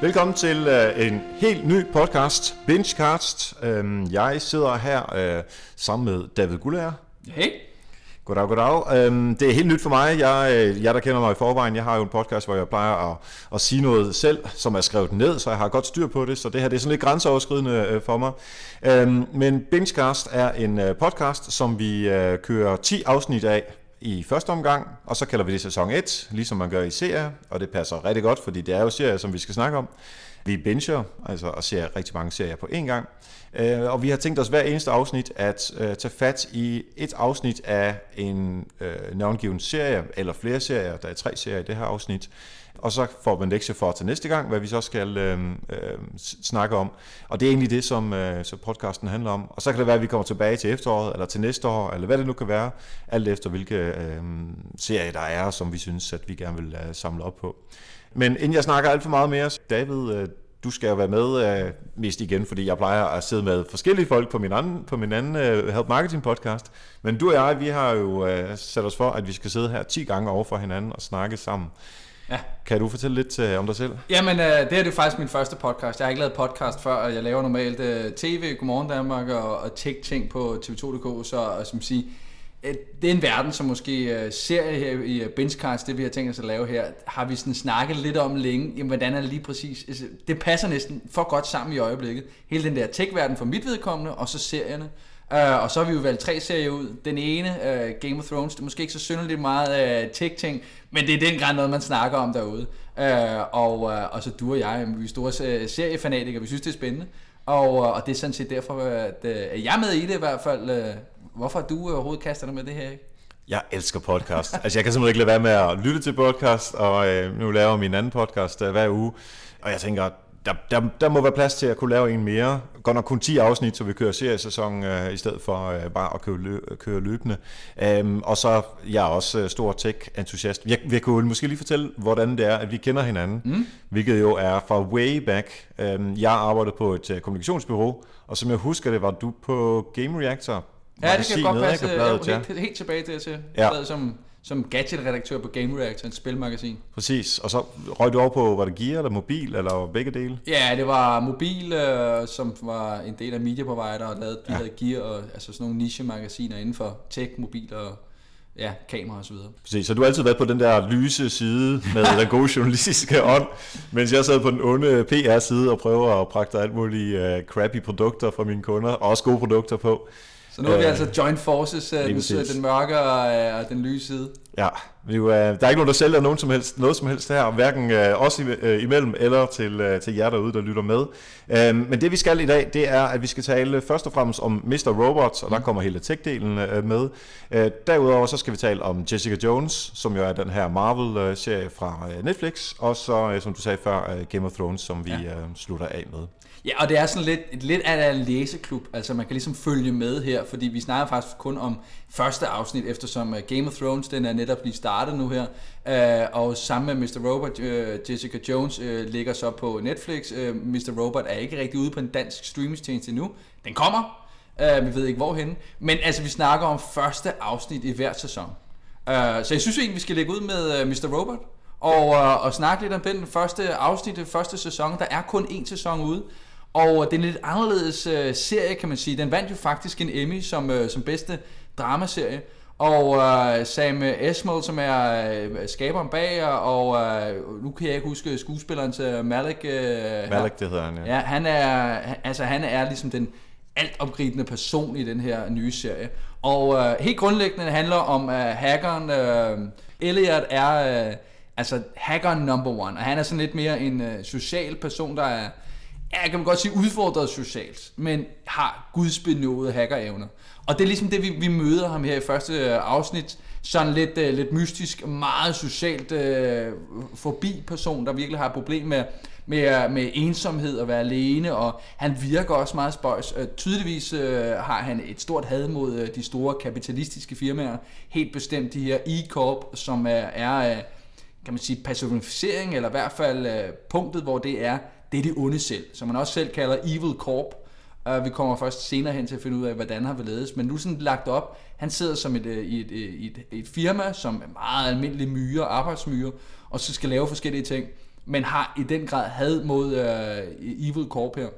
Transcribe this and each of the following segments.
Velkommen til uh, en helt ny podcast, Bingecast. Uh, jeg sidder her uh, sammen med David Gullager. Hey. Goddag, goddag. Øhm, det er helt nyt for mig. Jeg, øh, jeg, der kender mig i forvejen, jeg har jo en podcast, hvor jeg plejer at, at sige noget selv, som er skrevet ned, så jeg har godt styr på det, så det her det er sådan lidt grænseoverskridende øh, for mig. Øhm, men Bingecast er en øh, podcast, som vi øh, kører 10 afsnit af i første omgang, og så kalder vi det sæson 1, ligesom man gør i serier, og det passer rigtig godt, fordi det er jo serier, som vi skal snakke om. Vi binger, altså og ser rigtig mange serier på én gang. Øh, og vi har tænkt os hver eneste afsnit at øh, tage fat i et afsnit af en øh, navngiven serie, eller flere serier, der er tre serier i det her afsnit. Og så får man lektier for til næste gang, hvad vi så skal øh, øh, snakke om. Og det er egentlig det, som øh, så podcasten handler om. Og så kan det være, at vi kommer tilbage til efteråret, eller til næste år, eller hvad det nu kan være, alt efter hvilke øh, serier der er, som vi synes, at vi gerne vil øh, samle op på. Men inden jeg snakker alt for meget mere, David, øh, du skal jo være med øh, mest igen, fordi jeg plejer at sidde med forskellige folk på min anden, på min anden øh, Help Marketing podcast. Men du og jeg, vi har jo øh, sat os for, at vi skal sidde her 10 gange over for hinanden og snakke sammen. Ja. Kan du fortælle lidt uh, om dig selv? Jamen, uh, det er det faktisk min første podcast. Jeg har ikke lavet podcast før, og jeg laver normalt uh, tv, Godmorgen Danmark og, og tech-ting på tv2.dk, så og, som siger, det er en verden, som måske uh, serie her i uh, Benchcast, det vi har tænkt os at lave her, har vi sådan snakket lidt om længe, jamen, hvordan er det lige præcis, altså, det passer næsten for godt sammen i øjeblikket. Hele den der tech-verden for mit vedkommende, og så serierne. Uh, og så har vi jo valgt tre serier ud. Den ene, uh, Game of Thrones, det er måske ikke så synderligt meget uh, tech-ting, men det er den grad noget, man snakker om derude. Uh, og, øh, og så du og jeg, vi er store øh, seriefanatikere, vi synes det er spændende. Og, og det er sådan set derfor, at, jeg er med i det i hvert fald. Hvorfor du overhovedet kaster dig med det her? Jeg elsker podcast. altså jeg kan simpelthen ikke lade være med at lytte til podcast, og øh, nu laver jeg min anden podcast øh, hver uge. Og jeg tænker, der, der, der må være plads til at kunne lave en mere. Godt nok kun 10 afsnit, så vi kører seriesæson øh, i stedet for øh, bare at køre, lø, køre løbende. Øhm, og så jeg er også øh, stor tech-entusiast. Jeg, jeg kunne måske lige fortælle, hvordan det er, at vi kender hinanden, mm. hvilket jo er fra way back. Øhm, jeg arbejder på et uh, kommunikationsbyrå, og som jeg husker det, var du på Game Reactor Ja, det kan godt passe. Bladet, ja. helt, helt tilbage til, til ja. som, som gadget-redaktør på Game Reactor, et spilmagasin. Præcis, og så røg du over på, var det Gear eller Mobil, eller begge dele? Ja, det var Mobil, øh, som var en del af Media Provider, og lavede, de ja. havde Gear, og, altså sådan nogle niche-magasiner inden for tech, mobil og ja, kamera og så videre. Præcis, så du har altid været på den der lyse side med den gode journalistiske ånd, mens jeg sad på den onde PR-side og prøver at pragte alt muligt uh, crappy produkter fra mine kunder, og også gode produkter på. Så nu er vi øh, altså joint forces, uh, den, den mørke og, og den lyse side. Ja, vi, uh, der er ikke nogen, der sælger nogen som helst, noget som helst her, hverken uh, os i, uh, imellem eller til, uh, til jer derude, der lytter med. Uh, men det vi skal i dag, det er, at vi skal tale først og fremmest om Mr. Robots, og der mm. kommer hele tech-delen uh, med. Uh, derudover så skal vi tale om Jessica Jones, som jo er den her Marvel-serie fra uh, Netflix, og så, uh, som du sagde før, uh, Game of Thrones, som vi ja. uh, slutter af med. Ja, og det er sådan lidt, lidt af en læseklub, altså man kan ligesom følge med her, fordi vi snakker faktisk kun om første afsnit, eftersom uh, Game of Thrones, den er netop lige startet nu her, uh, og sammen med Mr. Robot, uh, Jessica Jones ligger så på Netflix. Mr. Robot er ikke rigtig ude på en dansk streamingstjeneste endnu. Den kommer, vi ved ikke hvorhen, men altså vi snakker om første afsnit i hver sæson. så jeg synes egentlig, vi skal lægge ud med Mr. Robot, og, og snakke lidt om den første afsnit, den første sæson. Der er kun én sæson ude, og det er en lidt anderledes uh, serie, kan man sige. Den vandt jo faktisk en Emmy som, uh, som bedste dramaserie. Og uh, Sam Esmail, som er uh, skaberen bag, og uh, nu kan jeg ikke huske skuespilleren til Malik. Uh, Malik, det hedder han, ja. ja han, er, altså, han er ligesom den altomgribende person i den her nye serie. Og uh, helt grundlæggende handler om uh, hackeren. Uh, Elliot er uh, altså hackeren number one, og han er sådan lidt mere en uh, social person, der er ja, kan man godt sige, udfordret socialt, men har gudsbenåede hackerevner. Og det er ligesom det, vi, vi møder ham her i første øh, afsnit. Sådan lidt, uh, lidt mystisk, meget socialt uh, forbi person, der virkelig har problem med, med, med ensomhed og være alene, og han virker også meget spøjs. Uh, tydeligvis uh, har han et stort had mod uh, de store kapitalistiske firmaer. Helt bestemt de her E-Corp, som er, er uh, kan man sige, personificering, eller i hvert fald uh, punktet, hvor det er det er de onde selv, som man også selv kalder Evil Corp. Uh, vi kommer først senere hen til at finde ud af, hvordan han vil ledes. Men nu er sådan lagt op. Han sidder som et, øh, i et, øh, et, et, et firma, som er meget almindelig myre, arbejdsmyre, og så skal lave forskellige ting. Men har i den grad had mod uh, Evil Corp her.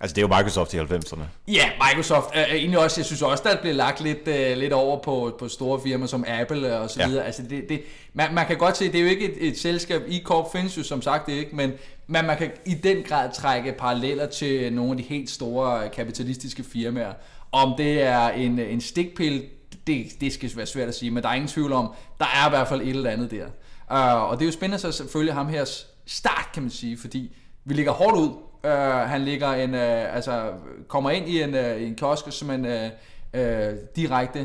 Altså det er jo Microsoft i 90'erne. Ja, Microsoft er egentlig også, jeg synes også, der bliver lagt lidt, uh, lidt over på, på store firmaer som Apple og så videre. Ja. Altså det, det, man, man kan godt se, det er jo ikke et, et selskab, E-Corp findes jo som sagt det ikke, men man, man kan i den grad trække paralleller til nogle af de helt store kapitalistiske firmaer. Om det er en, en stikpille, det, det skal være svært at sige, men der er ingen tvivl om, der er i hvert fald et eller andet der. Uh, og det er jo spændende så selvfølgelig ham her start, kan man sige, fordi vi ligger hårdt ud Øh, han ligger en, øh, altså, kommer ind i en, øh, en kiosk som en øh, øh, direkte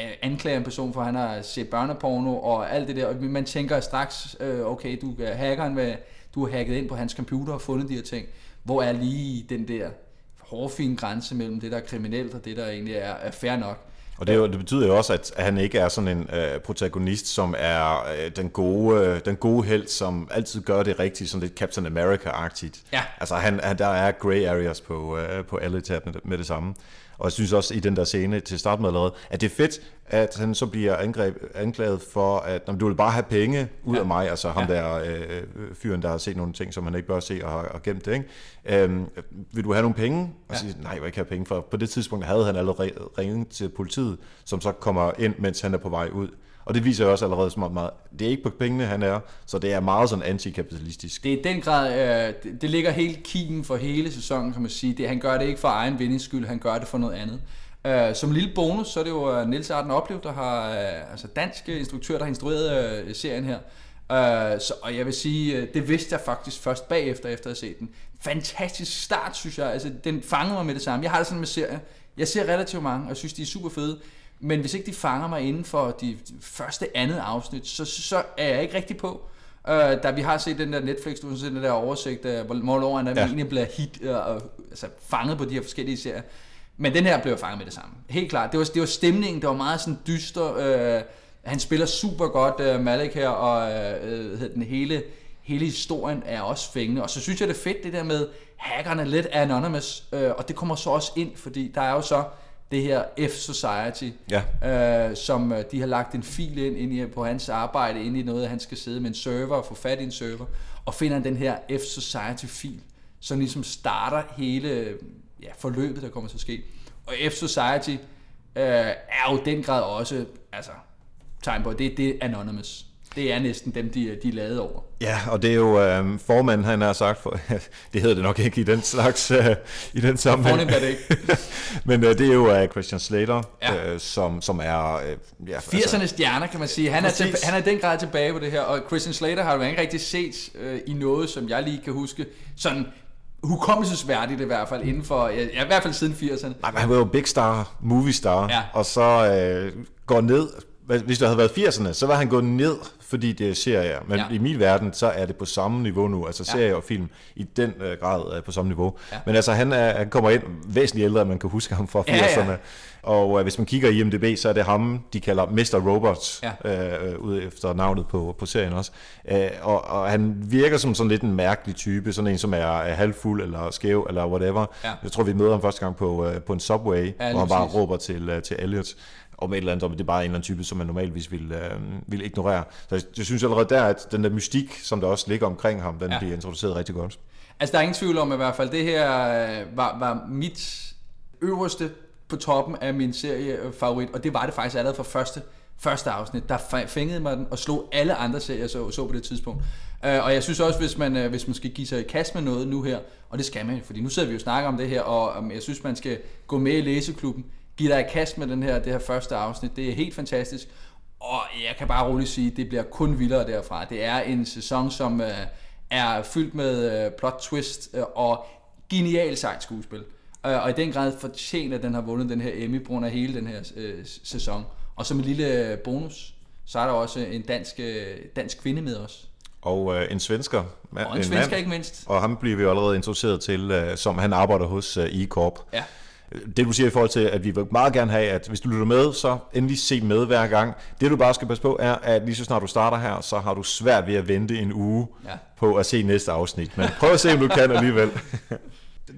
øh, anklager en person for, at han har set børneporno og alt det der. Og man tænker straks, øh, okay, du er hackeren, med, du har hacket ind på hans computer og fundet de her ting. Hvor er lige den der hårfine grænse mellem det, der er kriminelt og det, der egentlig er, er fair nok? Og det, det betyder jo også, at han ikke er sådan en øh, protagonist, som er øh, den, gode, øh, den gode held, som altid gør det rigtigt, sådan lidt Captain America-agtigt. Ja. Altså, han, han, der er grey areas på, øh, på alle tab med, med det samme. Og jeg synes også i den der scene til start med allerede, at det er fedt, at han så bliver angreb, anklaget for, at når du vil bare have penge ud ja. af mig, altså ham ja. der øh, fyren, der har set nogle ting, som han ikke bør se og har og gemt det, ikke? Øhm, vil du have nogle penge? Og ja. sige, nej, jeg vil ikke have penge, for på det tidspunkt havde han allerede ringet til politiet, som så kommer ind, mens han er på vej ud. Og det viser jo også allerede som meget, det er ikke på pengene, han er, så det er meget sådan antikapitalistisk. Det er den grad, øh, det, det ligger helt kimen for hele sæsonen, kan man sige. Det, han gør det ikke for egen vindings skyld, han gør det for noget andet. Uh, som en lille bonus, så er det jo Nils Niels Arden Oplev, der har, uh, altså dansk instruktør, der har instrueret uh, serien her. Uh, så, og jeg vil sige, uh, det vidste jeg faktisk først bagefter, efter at have set den. Fantastisk start, synes jeg. Altså, den fangede mig med det samme. Jeg har det sådan med serier. Jeg ser relativt mange, og jeg synes, de er super fede. Men hvis ikke de fanger mig inden for de første andet afsnit, så, så er jeg ikke rigtig på. Uh, da vi har set den der Netflix, du har set den der oversigt, uh, hvor hvornår han ja. egentlig bliver hit, uh, uh, altså fanget på de her forskellige serier. Men den her blev fanget med det samme. Helt klart. Det var, det var stemningen, det var meget sådan dyster. Uh, han spiller super godt, uh, Malik her, og uh, den hele, hele historien er også fængende. Og så synes jeg, det er fedt, det der med, hackerne lidt anonymous, uh, og det kommer så også ind, fordi der er jo så det her F-Society, ja. øh, som øh, de har lagt en fil ind, ind i, på hans arbejde, ind i noget, han skal sidde med en server og få fat i en server, og finder den her F-Society-fil, som ligesom starter hele ja, forløbet, der kommer til at ske. Og F-Society øh, er jo den grad også altså, tegn på, det, det er anonymous det er næsten dem, de, de er lavet over. Ja, og det er jo øh, formanden, han har sagt, for, det hedder det nok ikke i den slags, øh, i den sammenhæng. Fornemt er det ikke. Men øh, det er jo øh, Christian Slater, ja. øh, som, som er... Øh, ja, 80'ernes altså, stjerner, kan man sige. Han er, til, han er den grad tilbage på det her, og Christian Slater har jo ikke rigtig set øh, i noget, som jeg lige kan huske, sådan hukommelsesværdigt i hvert fald inden for, ja, i hvert fald siden 80'erne. Nej, men han var jo big star, movie star, ja. og så øh, går ned hvis det havde været 80'erne, så var han gået ned, fordi det er serier. Men ja. i min verden, så er det på samme niveau nu. Altså serier ja. og film i den øh, grad er på samme niveau. Ja. Men altså, han, er, han kommer ind væsentligt ældre, end man kan huske ham fra 80'erne. Ja, ja. Og øh, hvis man kigger i IMDb, så er det ham, de kalder Mr. Robot, ja. øh, ud efter navnet på, på serien også. Øh, og, og han virker som sådan lidt en mærkelig type, sådan en, som er, er halvfuld eller skæv eller whatever. Ja. Jeg tror, vi møder ham første gang på, øh, på en subway, ja, hvor han bare råber til, øh, til Elliot om et eller andet, om det er bare en eller anden type, som man normalvis vil, øh, vil ignorere. Så jeg, jeg synes allerede der, at den der mystik, som der også ligger omkring ham, den ja. bliver introduceret rigtig godt. Altså der er ingen tvivl om i hvert fald, det her øh, var, var mit øverste på toppen af min serie favorit, og det var det faktisk allerede fra første, første afsnit, der fængede mig den og slog alle andre serier, så, så på det tidspunkt. Uh, og jeg synes også, hvis man, uh, hvis man skal give sig i kast med noget nu her, og det skal man, fordi nu sidder vi jo og snakker om det her, og um, jeg synes, man skal gå med i læseklubben, give dig i kast med den her, det her første afsnit. Det er helt fantastisk. Og jeg kan bare roligt sige, at det bliver kun vildere derfra. Det er en sæson, som uh, er fyldt med uh, plot twist uh, og genialt sejt skuespil. Og i den grad fortjener, at den har vundet den her Emmy på grund af hele den her sæson. Og som en lille bonus, så er der også en dansk, dansk kvinde med os. Og øh, en svensker. Og en, en svensker mand, ikke mindst. Og ham bliver vi allerede introduceret til, øh, som han arbejder hos øh, E-Corp. Ja det du siger i forhold til, at vi vil meget gerne have, at hvis du lytter med, så endelig se med hver gang. Det du bare skal passe på, er, at lige så snart du starter her, så har du svært ved at vente en uge ja. på at se næste afsnit. Men prøv at se, om du kan alligevel.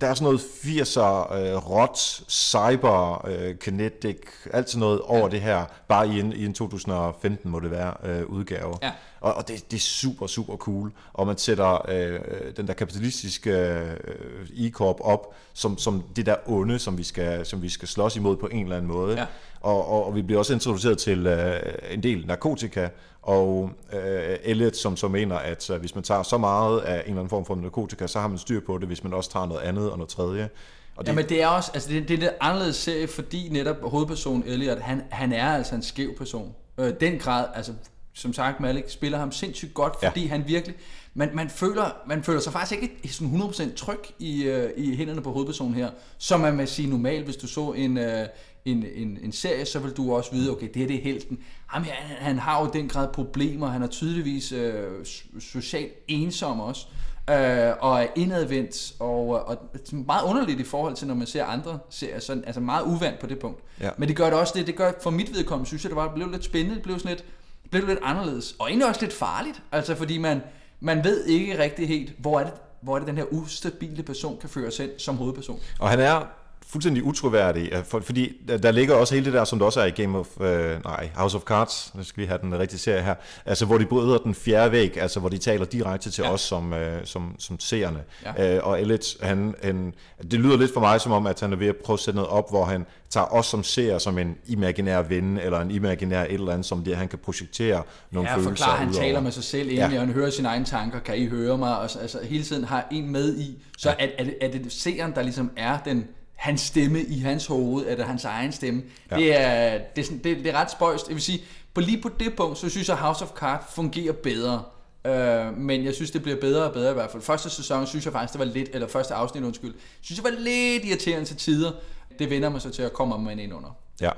der er sådan noget 80'er, øh, rot, cyber, øh, kinetic, alt sådan noget over ja. det her, bare i en, i en 2015 må det være, øh, udgave. Ja. Og, og det, det er super, super cool. Og man sætter øh, den der kapitalistiske øh, e-corp op som, som det der onde, som vi, skal, som vi skal slås imod på en eller anden måde. Ja. Og, og, og vi bliver også introduceret til øh, en del narkotika, og øh, Elliot, som så mener, at øh, hvis man tager så meget af en eller anden form for narkotika, så har man styr på det, hvis man også tager noget andet og noget tredje. Og det, Jamen det er også, altså det, det er det anderledes serie, fordi netop hovedpersonen Elliot, han, han er altså en skæv person. Øh, den grad, altså som sagt, Malik spiller ham sindssygt godt, fordi ja. han virkelig, man, man, føler, man føler sig faktisk ikke sådan 100% tryg i, øh, i hænderne på hovedpersonen her, som man vil sige normalt, hvis du så en, øh, en, en, en serie, så vil du også vide, okay, det her det er helten. Ham her, han, han har jo den grad problemer, han er tydeligvis øh, socialt ensom også, øh, og er indadvendt, og, og meget underligt i forhold til, når man ser andre serier, sådan, altså meget uvandt på det punkt. Ja. Men det gør det også det, det gør for mit vedkommende, synes jeg, det var, det blev lidt spændende, det blev sådan lidt, det blev lidt anderledes, og egentlig også lidt farligt, altså fordi man, man ved ikke rigtig helt, hvor er det, hvor er det den her ustabile person kan føre sig ind som hovedperson. Og han er fuldstændig utroværdig, for, fordi der ligger også hele det der, som der også er i Game of, øh, nej, House of Cards, nu skal vi have den rigtige serie her, altså hvor de bryder den fjerde væg, altså hvor de taler direkte til ja. os som, øh, som, som seerne. Ja. Øh, og Elliot, han, han, det lyder lidt for mig som om, at han er ved at prøve at sætte noget op, hvor han tager os som seer som en imaginær ven, eller en imaginær et eller andet, som det, han kan projektere nogle ja, følelser forklar, han udover. taler med sig selv egentlig, ja. og han hører sine egne tanker, kan I høre mig, og altså hele tiden har en med i, så ja. er, er, det, er det seeren, der ligesom er den hans stemme i hans hoved, eller hans egen stemme. Ja. Det, er, det, er sådan, det, det er ret spøjst. Jeg vil sige, på lige på det punkt, så synes jeg, House of Cards fungerer bedre. Uh, men jeg synes, det bliver bedre og bedre i hvert fald. Første sæson synes jeg faktisk, det var lidt, eller første afsnit, undskyld, synes jeg var lidt irriterende til tider. Det vender mig så til at komme med ind under. Ja.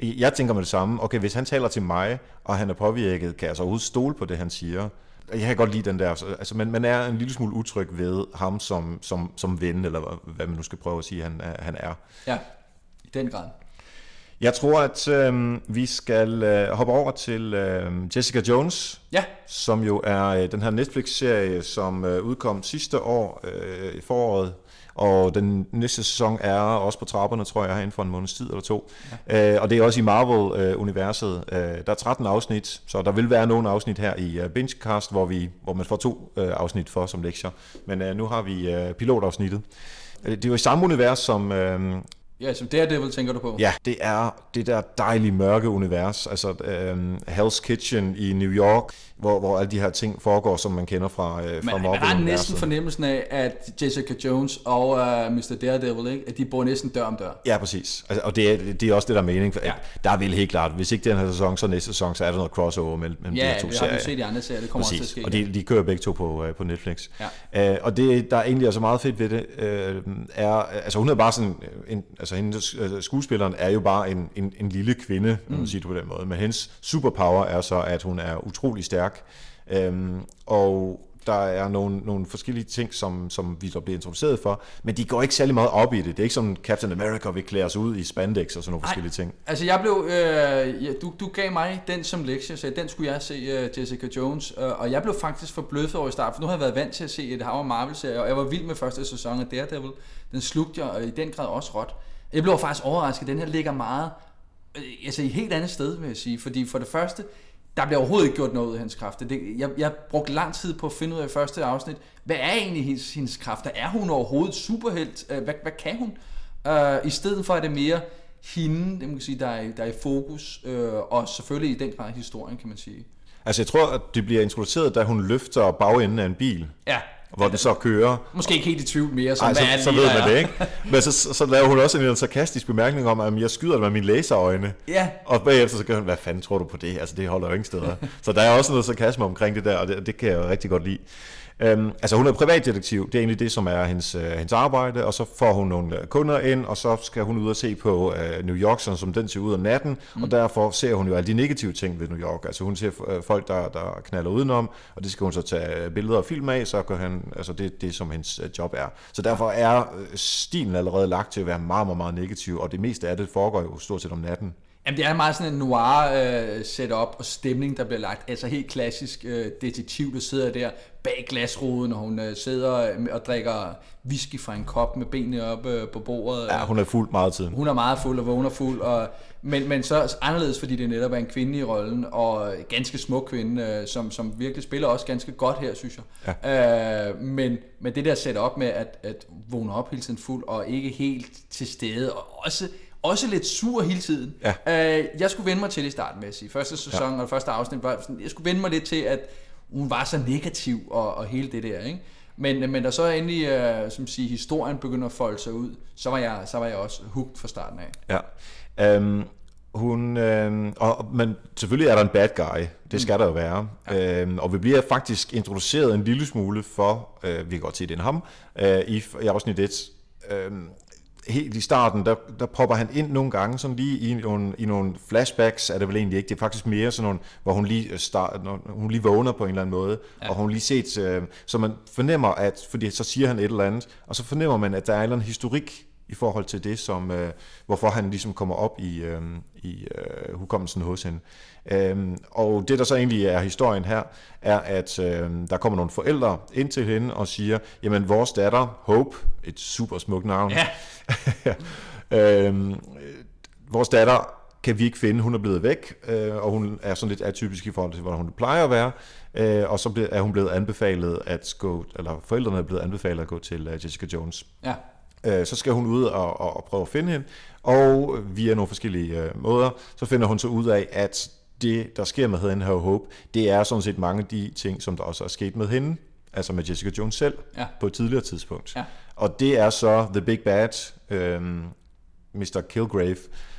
Jeg tænker med det samme. Okay, hvis han taler til mig, og han er påvirket, kan jeg så overhovedet stole på det, han siger? Jeg kan godt lide den der, altså man, man er en lille smule utryg ved ham som, som, som ven, eller hvad man nu skal prøve at sige, han, han er. Ja, i den grad. Jeg tror, at øh, vi skal øh, hoppe over til øh, Jessica Jones, ja. som jo er øh, den her Netflix-serie, som øh, udkom sidste år øh, i foråret, og den næste sæson er også på trapperne, tror jeg, inden for en måneds tid eller to. Ja. Øh, og det er også i Marvel-universet. Øh, der er 13 afsnit, så der vil være nogle afsnit her i uh, Bingecast, hvor, vi, hvor man får to uh, afsnit for som lektier. Men uh, nu har vi uh, pilotafsnittet. Det er jo i samme univers som uh, Ja, som Daredevil tænker du på? Ja, det er det der dejlige mørke univers, altså um, Hell's Kitchen i New York, hvor, hvor alle de her ting foregår, som man kender fra, uh, fra Marvel. Man har næsten fornemmelsen af, at Jessica Jones og uh, Mr. Daredevil, ikke? at de bor næsten dør om dør. Ja, præcis. Altså, og det er, det er også det, der er mening. For, ja. Der er vel helt klart, hvis ikke den her sæson, så næste sæson, så er der noget crossover mellem, mellem ja, de her to serier. Ja, det har vi set i andre serier, det kommer præcis. også til at ske. Og de, de kører begge to på, uh, på Netflix. Ja. Uh, og det, der er egentlig også meget fedt ved det, uh, er, altså hun er bare sådan, en, altså hendes skuespilleren er jo bare en, en, en lille kvinde, mm. man sige det på den måde. Men hendes superpower er så, at hun er utrolig stærk. Øhm, og der er nogle, nogle forskellige ting, som, som vi så bliver introduceret for, men de går ikke særlig meget op i det. Det er ikke som Captain America, vi klæder os ud i spandex og sådan nogle Ej, forskellige ting. Altså jeg blev, øh, ja, du, du gav mig den som lektie, så den skulle jeg se uh, Jessica Jones, uh, og jeg blev faktisk forbløffet over i start, for nu har jeg været vant til at se et hav Marvel-serie, og jeg var vild med første sæson af Daredevil. Den slugte jeg, og i den grad også råt. Jeg blev faktisk overrasket. Den her ligger meget, øh, altså i et helt andet sted, vil jeg sige. Fordi for det første, der bliver overhovedet ikke gjort noget ud af hendes kræfter. Det, jeg, jeg brugte lang tid på at finde ud af i første afsnit, hvad er egentlig hendes, hendes kræfter? Er hun overhovedet superhelt? Øh, hvad, hvad kan hun? Uh, I stedet for er det mere hende, det må sige, der er, der er i fokus, uh, og selvfølgelig i den grad historien, kan man sige. Altså jeg tror, at det bliver introduceret, da hun løfter bagenden af en bil. Ja hvor den så kører. Måske ikke helt i tvivl mere, så, Ej, så, så ved man det, ikke? Men så, så laver hun også en sarkastisk bemærkning om, at jeg skyder det med mine laserøjne. Ja. Og bagefter så gør hun, hvad fanden tror du på det? Altså, det holder jo ingen steder. så der er også noget sarkasme omkring det der, og det, det kan jeg jo rigtig godt lide. Øhm, altså hun er privatdetektiv, det er egentlig det, som er hendes, øh, hendes arbejde, og så får hun nogle øh, kunder ind, og så skal hun ud og se på øh, New York, sådan som den ser ud om natten, mm. og derfor ser hun jo alle de negative ting ved New York. Altså hun ser øh, folk, der, der knaller udenom, og det skal hun så tage øh, billeder og film af, så gør han, altså det det, som hendes øh, job er. Så derfor er stilen allerede lagt til at være meget, meget, meget negativ, og det meste af det foregår jo stort set om natten. Jamen, det er meget sådan en noir øh, setup og stemning, der bliver lagt. Altså helt klassisk øh, detektiv, der sidder der bag glasruden, og hun øh, sidder øh, og drikker whisky fra en kop med benene op øh, på bordet. Ja, hun er fuld meget tiden. Hun er meget fuld og vågner fuld, og, men, men så anderledes, fordi det netop er en kvinde i rollen, og ganske smuk kvinde, øh, som, som virkelig spiller også ganske godt her, synes jeg. Ja. Øh, men, men det der op med at, at vågne op hele tiden fuld, og ikke helt til stede, og også også lidt sur hele tiden. Ja. Øh, jeg skulle vende mig til det i starten med at sige. Første sæson ja. og første afsnit var sådan, jeg skulle vende mig lidt til, at hun var så negativ og, og hele det der, ikke? Men, men da så endelig, øh, som siger, historien begynder at folde sig ud, så var jeg, så var jeg også hooked fra starten af. Ja. Um, hun, øh, og, men selvfølgelig er der en bad guy, det skal mm. der jo være. Ja. Øhm, og vi bliver faktisk introduceret en lille smule for, øh, vi kan godt se, det er ham, øh, i, i afsnit 1. Øh, helt i starten, der, der propper han ind nogle gange, sådan lige i nogle, i nogle flashbacks, er det vel egentlig ikke. Det er faktisk mere sådan nogle, hvor hun lige, start, når hun lige vågner på en eller anden måde, ja. og hun lige set, øh, så man fornemmer, at, fordi så siger han et eller andet, og så fornemmer man, at der er en eller anden historik i forhold til det, som, øh, hvorfor han ligesom kommer op i, øh, i øh, hukommelsen hos hende. Øhm, og det, der så egentlig er historien her, er, at øh, der kommer nogle forældre ind til hende og siger, jamen vores datter, Hope, et super smukt navn, ja. øhm, vores datter kan vi ikke finde, hun er blevet væk, øh, og hun er sådan lidt atypisk i forhold til, hvordan hun plejer at være, øh, og så er hun blevet anbefalet at gå, eller forældrene er blevet anbefalet at gå til uh, Jessica Jones. Ja. Øh, så skal hun ud og, og, og prøve at finde hende, og via nogle forskellige øh, måder, så finder hun så ud af, at det, der sker med hende her Hope, det er sådan set mange af de ting, som der også er sket med hende, altså med Jessica Jones selv, ja. på et tidligere tidspunkt. Ja. Og det er så The Big Bad, øh, Mr. Kilgrave,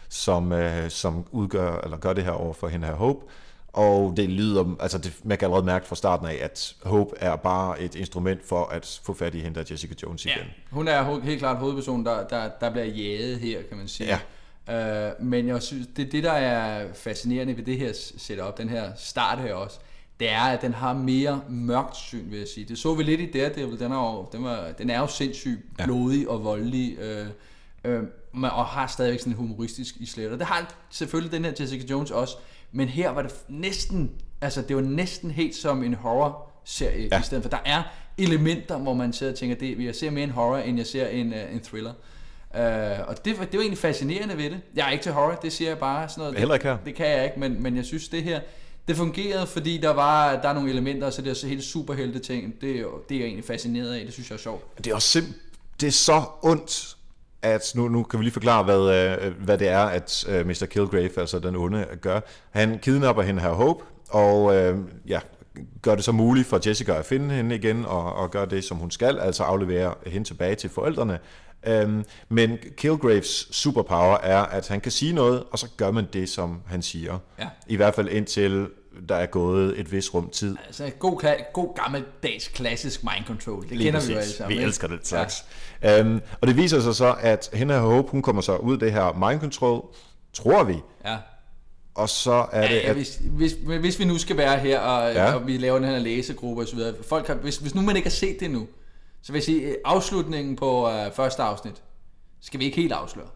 som, øh, som udgør, eller gør det her over for hende her Hope, og det lyder, altså det, man kan allerede mærke fra starten af, at Hope er bare et instrument for at få fat i hende, der Jessica Jones igen. Ja, hun er helt klart hovedpersonen, der, der, der bliver jaget her, kan man sige. Ja. Uh, men jeg synes, det, det der er fascinerende ved det her setup, den her start her også, det er, at den har mere mørkt syn, vil jeg sige. Det så vi lidt i Daredevil, den er jo, den var, den er jo sindssygt blodig ja. og voldelig, uh, uh, og har stadigvæk sådan en humoristisk i slet. Og det har selvfølgelig den her Jessica Jones også, men her var det næsten, altså det var næsten helt som en horror-serie ja. i stedet for. Der er elementer, hvor man sidder og tænker, det, jeg ser mere en horror, end jeg ser en, uh, en thriller. Uh, og det, det var egentlig fascinerende ved det. Jeg er ikke til horror, det siger jeg bare. Sådan noget. Heller ikke her. Det, det kan jeg ikke, men, men jeg synes det her, det fungerede, fordi der var der er nogle elementer, så det er så helt superhelte ting. Det, det er jeg egentlig fascineret af, det synes jeg er sjovt. Det er også sim- det er så ondt, at nu, nu kan vi lige forklare, hvad, øh, hvad det er, at uh, Mr. Kilgrave, altså den onde, gør. Han kidnapper hende her Hope, og uh, ja, gør det så muligt for Jessica at finde hende igen, og, og gøre det, som hun skal, altså aflevere hende tilbage til forældrene. Um, men Kilgraves superpower er, at han kan sige noget, og så gør man det, som han siger. Ja. I hvert fald indtil der er gået et vis rum tid. Altså god, god gammeldags klassisk mind control. Det Lige kender præcis. vi jo alle sammen. Vi elsker det slags. Ja. Um, og det viser sig så, at hende her Hope, hun kommer så ud af det her mind control, tror vi. Ja. Og så er det... Ja, at... hvis, hvis, hvis vi nu skal være her, og, ja. og vi laver den her læsegruppe osv., folk har, hvis, hvis nu man ikke har set det nu, så vil jeg sige, afslutningen på uh, første afsnit, skal vi ikke helt afsløre.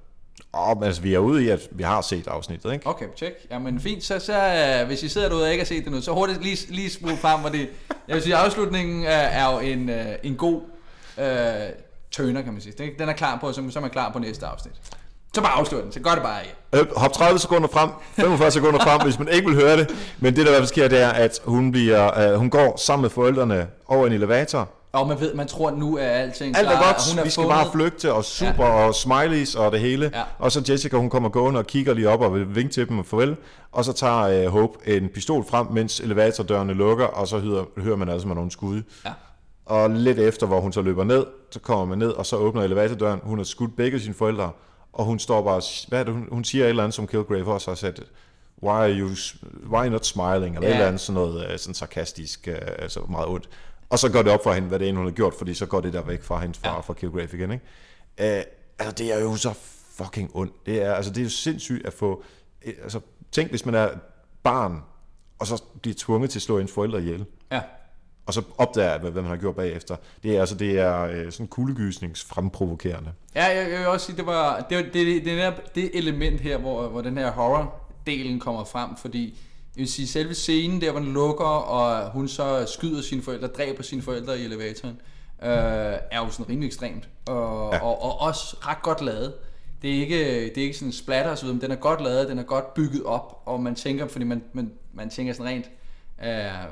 Åh, oh, men altså, vi er ude i, at vi har set afsnittet, ikke? Okay, check. Jamen fint, så, så uh, hvis I sidder derude og ikke har set det nu, så hurtigt lige, lige smule frem, hvor det... Jeg vil sige, afslutningen uh, er jo en, uh, en god uh, tøner, kan man sige. Den, den er klar på, så, så er man klar på næste afsnit. Så bare afslør den, så gør det bare ikke. Øh, hop 30 sekunder frem, 45 sekunder frem, hvis man ikke vil høre det. Men det, der i hvert fald sker, det er, at hun, bliver, uh, hun går sammen med forældrene over en elevator, og man ved, man tror, at nu er alting Alt er klar, godt, hun er vi skal fundet. bare flygte, og super, ja. og smileys og det hele. Ja. Og så Jessica, hun kommer gående og kigger lige op og vil vinke til dem og farvel. Og så tager uh, Hope en pistol frem, mens elevatordørene lukker, og så hører, hører man altså med nogle skud. Ja. Og lidt efter, hvor hun så løber ned, så kommer man ned, og så åbner elevatordøren. Hun har skudt begge sine forældre, og hun står bare, hvad er det, hun, hun siger et eller andet, som Kilgrave også har sagt, why are you, why not smiling, eller yeah. et eller andet sådan noget øh, sådan sarkastisk, uh, altså meget ondt. Og så går det op for hende, hvad det er, hun har gjort, fordi så går det der væk fra hendes far, ja. fra Kilgrave igen, ikke? Uh, altså, det er jo så fucking ondt. Det er, altså, det er jo sindssygt at få... Altså, tænk, hvis man er barn, og så bliver tvunget til at slå ens forældre ihjel. Ja. Og så opdager hvad, hvad man har gjort bagefter. Det er altså det er øh, sådan kuldegysningsfremprovokerende. Ja, jeg, jeg vil også sige, det var det, det, det, det, det element her, hvor, hvor den her horror delen kommer frem, fordi jeg vil sige, selve scenen der, hvor den lukker, og hun så skyder sine forældre, dræber sine forældre i elevatoren, øh, er jo sådan rimelig ekstremt, og, ja. og, og også ret godt lavet. Det er ikke, det er ikke sådan splatter videre, men den er godt lavet, den er godt bygget op, og man tænker, fordi man, man, man tænker sådan rent, øh,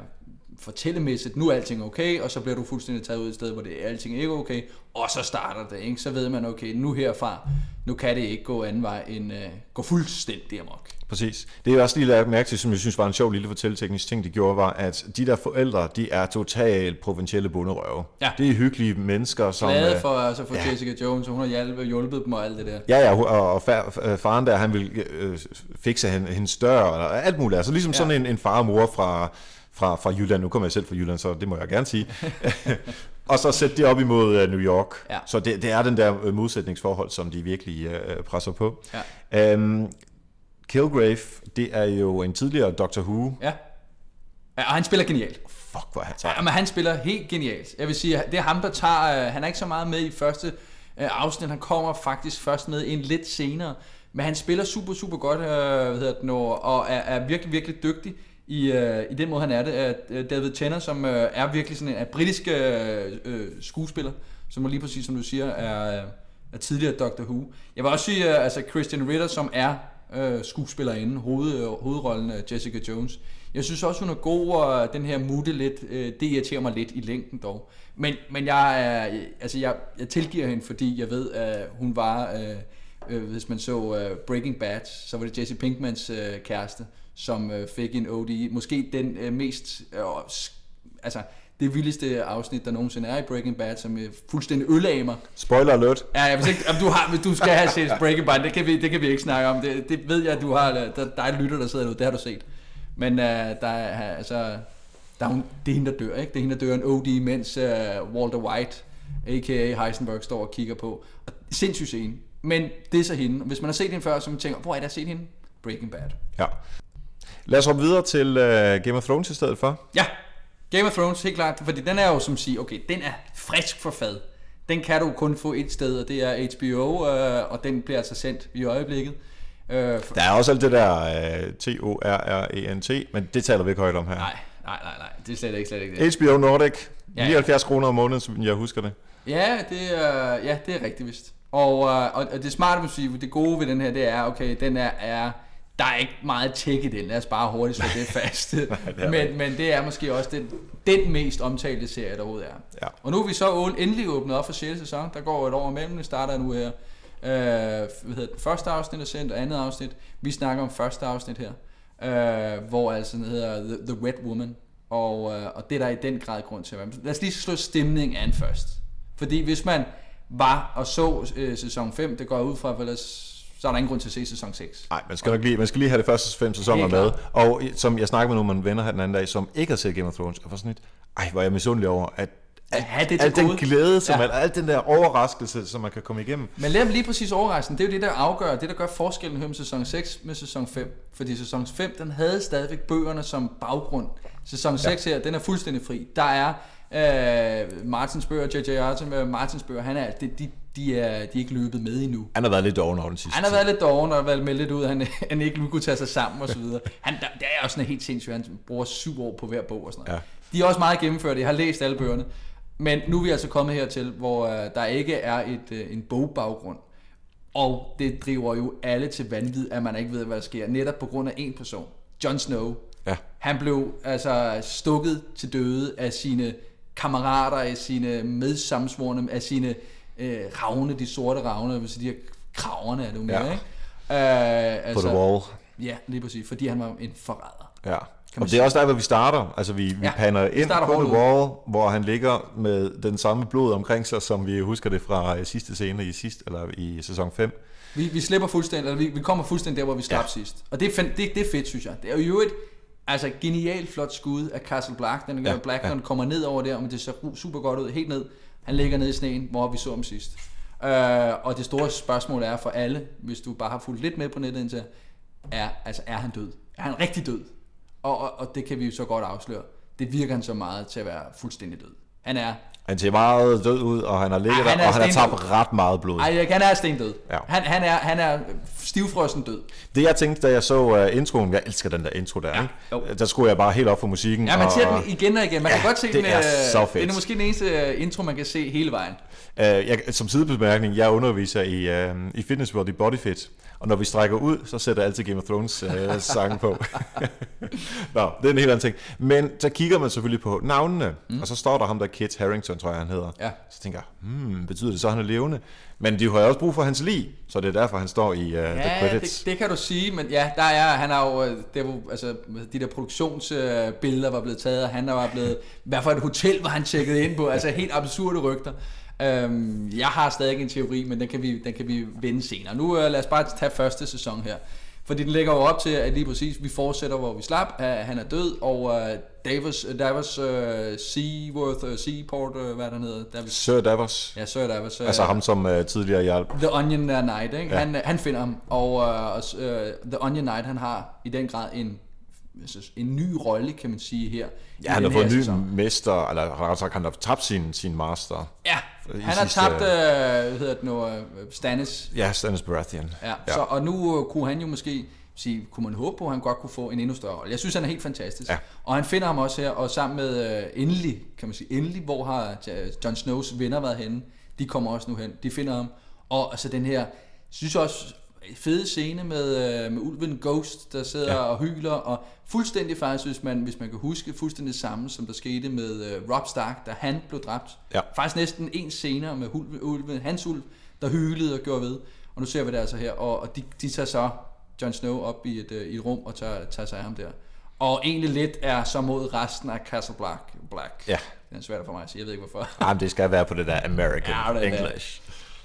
fortællemæssigt, nu er alting okay, og så bliver du fuldstændig taget ud i sted, hvor det er alting ikke okay, og så starter det, ikke? så ved man, okay, nu herfra, nu kan det ikke gå anden vej end uh, gå fuldstændig amok. Præcis. Det er også lige lagt mærke til, som jeg synes var en sjov lille fortælleteknisk ting, de gjorde, var, at de der forældre, de er totalt provincielle bunderøve. Ja. Det er hyggelige mennesker, som... Glade øh, for, altså for ja. Jessica Jones, og hun har hjulpet, hjulpet dem og alt det der. Ja, ja, og, og far, faren der, han vil øh, fikse hendes dør, og alt muligt. Altså ligesom ja. sådan en, en far og mor fra, fra, fra Jylland. Nu kommer jeg selv fra Jylland, så det må jeg gerne sige. og så sætte det op imod uh, New York. Ja. Så det, det er den der øh, modsætningsforhold, som de virkelig uh, presser på. Ja. Um, Kilgrave, det er jo en tidligere Doctor Who. Ja. ja og han spiller genialt. Fuck, hvor han tager. Ja, men han spiller helt genialt. Jeg vil sige, det er ham, der tager... Uh, han er ikke så meget med i første uh, afsnit. Han kommer faktisk først med en lidt senere. Men han spiller super, super godt, uh, hvad hedder det nu, og er, er virkelig, virkelig dygtig i, øh, i den måde, han er det. Øh, David Tennant, som øh, er virkelig sådan en er britisk øh, øh, skuespiller, som lige præcis, som du siger, er, øh, er tidligere Doctor Who. Jeg vil også sige, øh, altså Christian Ritter, som er øh, skuespillerinde, hoved, øh, hovedrollen uh, Jessica Jones. Jeg synes også, hun er god, og den her mutte lidt, øh, det irriterer mig lidt i længden dog. Men, men jeg, er, øh, altså jeg, jeg tilgiver hende, fordi jeg ved, at hun var... Øh, øh, hvis man så øh, Breaking Bad, så var det Jesse Pinkmans øh, kæreste, som uh, fik en OD. Måske den uh, mest, uh, altså det vildeste afsnit, der nogensinde er i Breaking Bad, som uh, fuldstændig ødelagde mig. Spoiler alert. Ja, jeg ikke, om du, har, hvis du skal have set Breaking Bad, det kan vi, det kan vi ikke snakke om. Det, det ved jeg, du har, der, der er en lytter, der sidder derude, det har du set. Men uh, der er, altså, der er hun, det er hende, der dør, ikke? Det er hende, der dør en OD, mens uh, Walter White, a.k.a. Heisenberg, står og kigger på. Og sindssygt scene. Men det er så hende. Hvis man har set hende før, så man tænker, hvor er det, set hende? Breaking Bad. Ja. Lad os hoppe videre til uh, Game of Thrones i stedet for. Ja, Game of Thrones, helt klart. Fordi den er jo som siger, okay, den er frisk for fad. Den kan du kun få et sted, og det er HBO, uh, og den bliver altså sendt i øjeblikket. Uh, for... Der er også alt det der uh, T-O-R-R-E-N-T, men det taler vi ikke højt om her. Nej, nej, nej, nej. det er slet ikke, slet ikke det. HBO Nordic, ja, 79 ja. kroner om måneden, som jeg husker det. Ja, det er, ja, det er rigtigt vist. Og, og, og det smarte sige, det gode ved den her, det er, okay, den er, er der er ikke meget tech i den, lad os bare hurtigt slå det fast. Nej, det men, men det er måske også den, den mest omtalte serie, der overhovedet er. Ja. Og nu er vi så endelig åbnet op for 6. sæson, der går et år imellem, det starter nu her. Øh, hvad hedder det, første afsnit er sendt, og andet afsnit. Vi snakker om første afsnit her, øh, hvor altså den hedder The, The Red Woman, og, øh, og det er der i den grad grund til at være. Lad os lige slå stemningen an først. Fordi hvis man var og så øh, sæson 5, det går ud fra, for ellers så er der ingen grund til at se sæson 6. Nej, man skal, nok lige, man skal lige have det første fem sæsoner med. Og som jeg snakkede med nogle mine venner her den anden dag, som ikke har set Game of Thrones, og var sådan lidt, ej, hvor er jeg misundelig over, at at have det al den glæde, som ja. al, al den der overraskelse, som man kan komme igennem. Men lad lige præcis overraskelsen. Det er jo det, der afgør, det der gør forskellen mellem sæson 6 med sæson 5. Fordi sæson 5, den havde stadigvæk bøgerne som baggrund. Sæson 6 ja. her, den er fuldstændig fri. Der er øh, Martins bøger, J.J. Martins bøger, han er, de, de, de, er, de er ikke løbet med endnu. Han har været lidt doven over den sidste Han har været lidt doven og været med lidt ud, han, han ikke kunne tage sig sammen og så videre. Han, der, det er også sådan helt sindssygt, han bruger syv år på hver bog og sådan noget. Ja. De er også meget gennemført, jeg har læst alle bøgerne. Men nu er vi altså kommet hertil, hvor uh, der ikke er et, uh, en bogbaggrund. Og det driver jo alle til vanvid, at man ikke ved, hvad der sker. Netop på grund af en person. Jon Snow. Ja. Han blev altså stukket til døde af sine kammerater, af sine medsamsvorne, af sine øh, ravne, de sorte ravne, hvis de her kraverne er det jo mere, ja. ikke? Uh, altså, På the wall. Ja, lige præcis, fordi han var en forræder. Ja. Og det er også der, hvor vi starter. Altså, vi, vi ja, pander ind på The Wall, hvor han ligger med den samme blod omkring sig, som vi husker det fra øh, sidste scene i, sidst, eller i sæson 5. Vi, vi slipper fuldstændig, eller vi, vi kommer fuldstændig der, hvor vi slap ja. sidst. Og det er, det, det er fedt, synes jeg. Det er jo et altså, genialt flot skud af Castle Black. Den ja, Black, ja. kommer ned over der, men det ser super godt ud, helt ned. Han ligger nede i sneen, hvor vi så ham sidst. Øh, og det store spørgsmål er for alle, hvis du bare har fulgt lidt med på nettet indtil, er, altså, er han død? Er han rigtig død? Og, og, og det kan vi jo så godt afsløre. Det virker han så meget til at være fuldstændig død. Han er han ser meget død ud, og han har ligget Ej, han der, er og han har tabt ret meget blod. Ej, han er stendød. Ja. Han, han, er, han er stivfrossen død. Det jeg tænkte, da jeg så uh, introen, jeg elsker den der intro der, Ja, ikke? der skulle jeg bare helt op for musikken. Ja, man og, ser den igen og igen. Man Ja, kan godt se det den. er øh, så fedt. Det er måske den eneste øh, intro, man kan se hele vejen. Uh, jeg, som sidebemærkning, jeg underviser i, uh, i Fitness World i BodyFit, og når vi strækker ud, så sætter jeg altid Game of Thrones uh, sangen på. Nå, det er en helt anden ting. Men så kigger man selvfølgelig på navnene, mm. og så står der ham der Kit Harington, tror jeg han hedder. Ja. Så tænker jeg, hmm, betyder det så, at han er levende? Men de har jo også brug for hans lig, så det er derfor, han står i uh, The Ja, Credits. det, det kan du sige, men ja, der er, han har jo, øh, det var, altså, de der produktionsbilleder var blevet taget, og han var blevet, hvad for et hotel var han tjekket ind på, altså helt absurde rygter. Øhm, jeg har stadig en teori, men den kan vi, den kan vi vende senere. Nu øh, lad os bare tage første sæson her. Fordi den lægger jo op til, at lige præcis, vi fortsætter, hvor vi slap. Uh, han er død, og uh, Davis, Davis uh, Seaworth, uh, Seaport, uh, hvad er den hedder? Davis, Sir Davos, ja, Sir Davis. Uh, altså ham som uh, tidligere hjalp. The Onion Knight, ikke? Ja. Han, han finder ham, og uh, uh, The Onion Knight, han har i den grad en, altså, en ny rolle, kan man sige her. Ja, han har fået en ny sæson. mester, eller sagt, han har tabt sin, sin master. Ja, han har sidste- tabt, uh, hvad hedder det nu, uh, Stannis. Ja, Stannis Baratheon. Ja, ja. Så, og nu uh, kunne han jo måske sige, kunne man håbe på, at han godt kunne få en endnu større rolle. Jeg synes, han er helt fantastisk. Ja. Og han finder ham også her, og sammen med uh, endelig, kan man sige, endelig, hvor har J- Jon Snows venner været henne? De kommer også nu hen, de finder ham. Og altså den her, synes også, fede scene med, uh, med ulven Ghost, der sidder Ja. og hyler, og fuldstændig faktisk, hvis man, hvis man kan huske, fuldstændig samme, som der skete med uh, Rob Stark, da han blev dræbt. Ja. Faktisk næsten en senere med ulven, ulven, hans ulv, der hylede og gjorde ved. Og nu ser vi det altså her, og, og de, de tager så Jon Snow op i et, øh, i et rum og tager, tager sig af ham der. Og egentlig lidt er så mod resten af Castle Black. Black. Ja. Det er svært for mig sige, jeg ved ikke hvorfor. Jamen, det skal være på det der American Ja, det er det.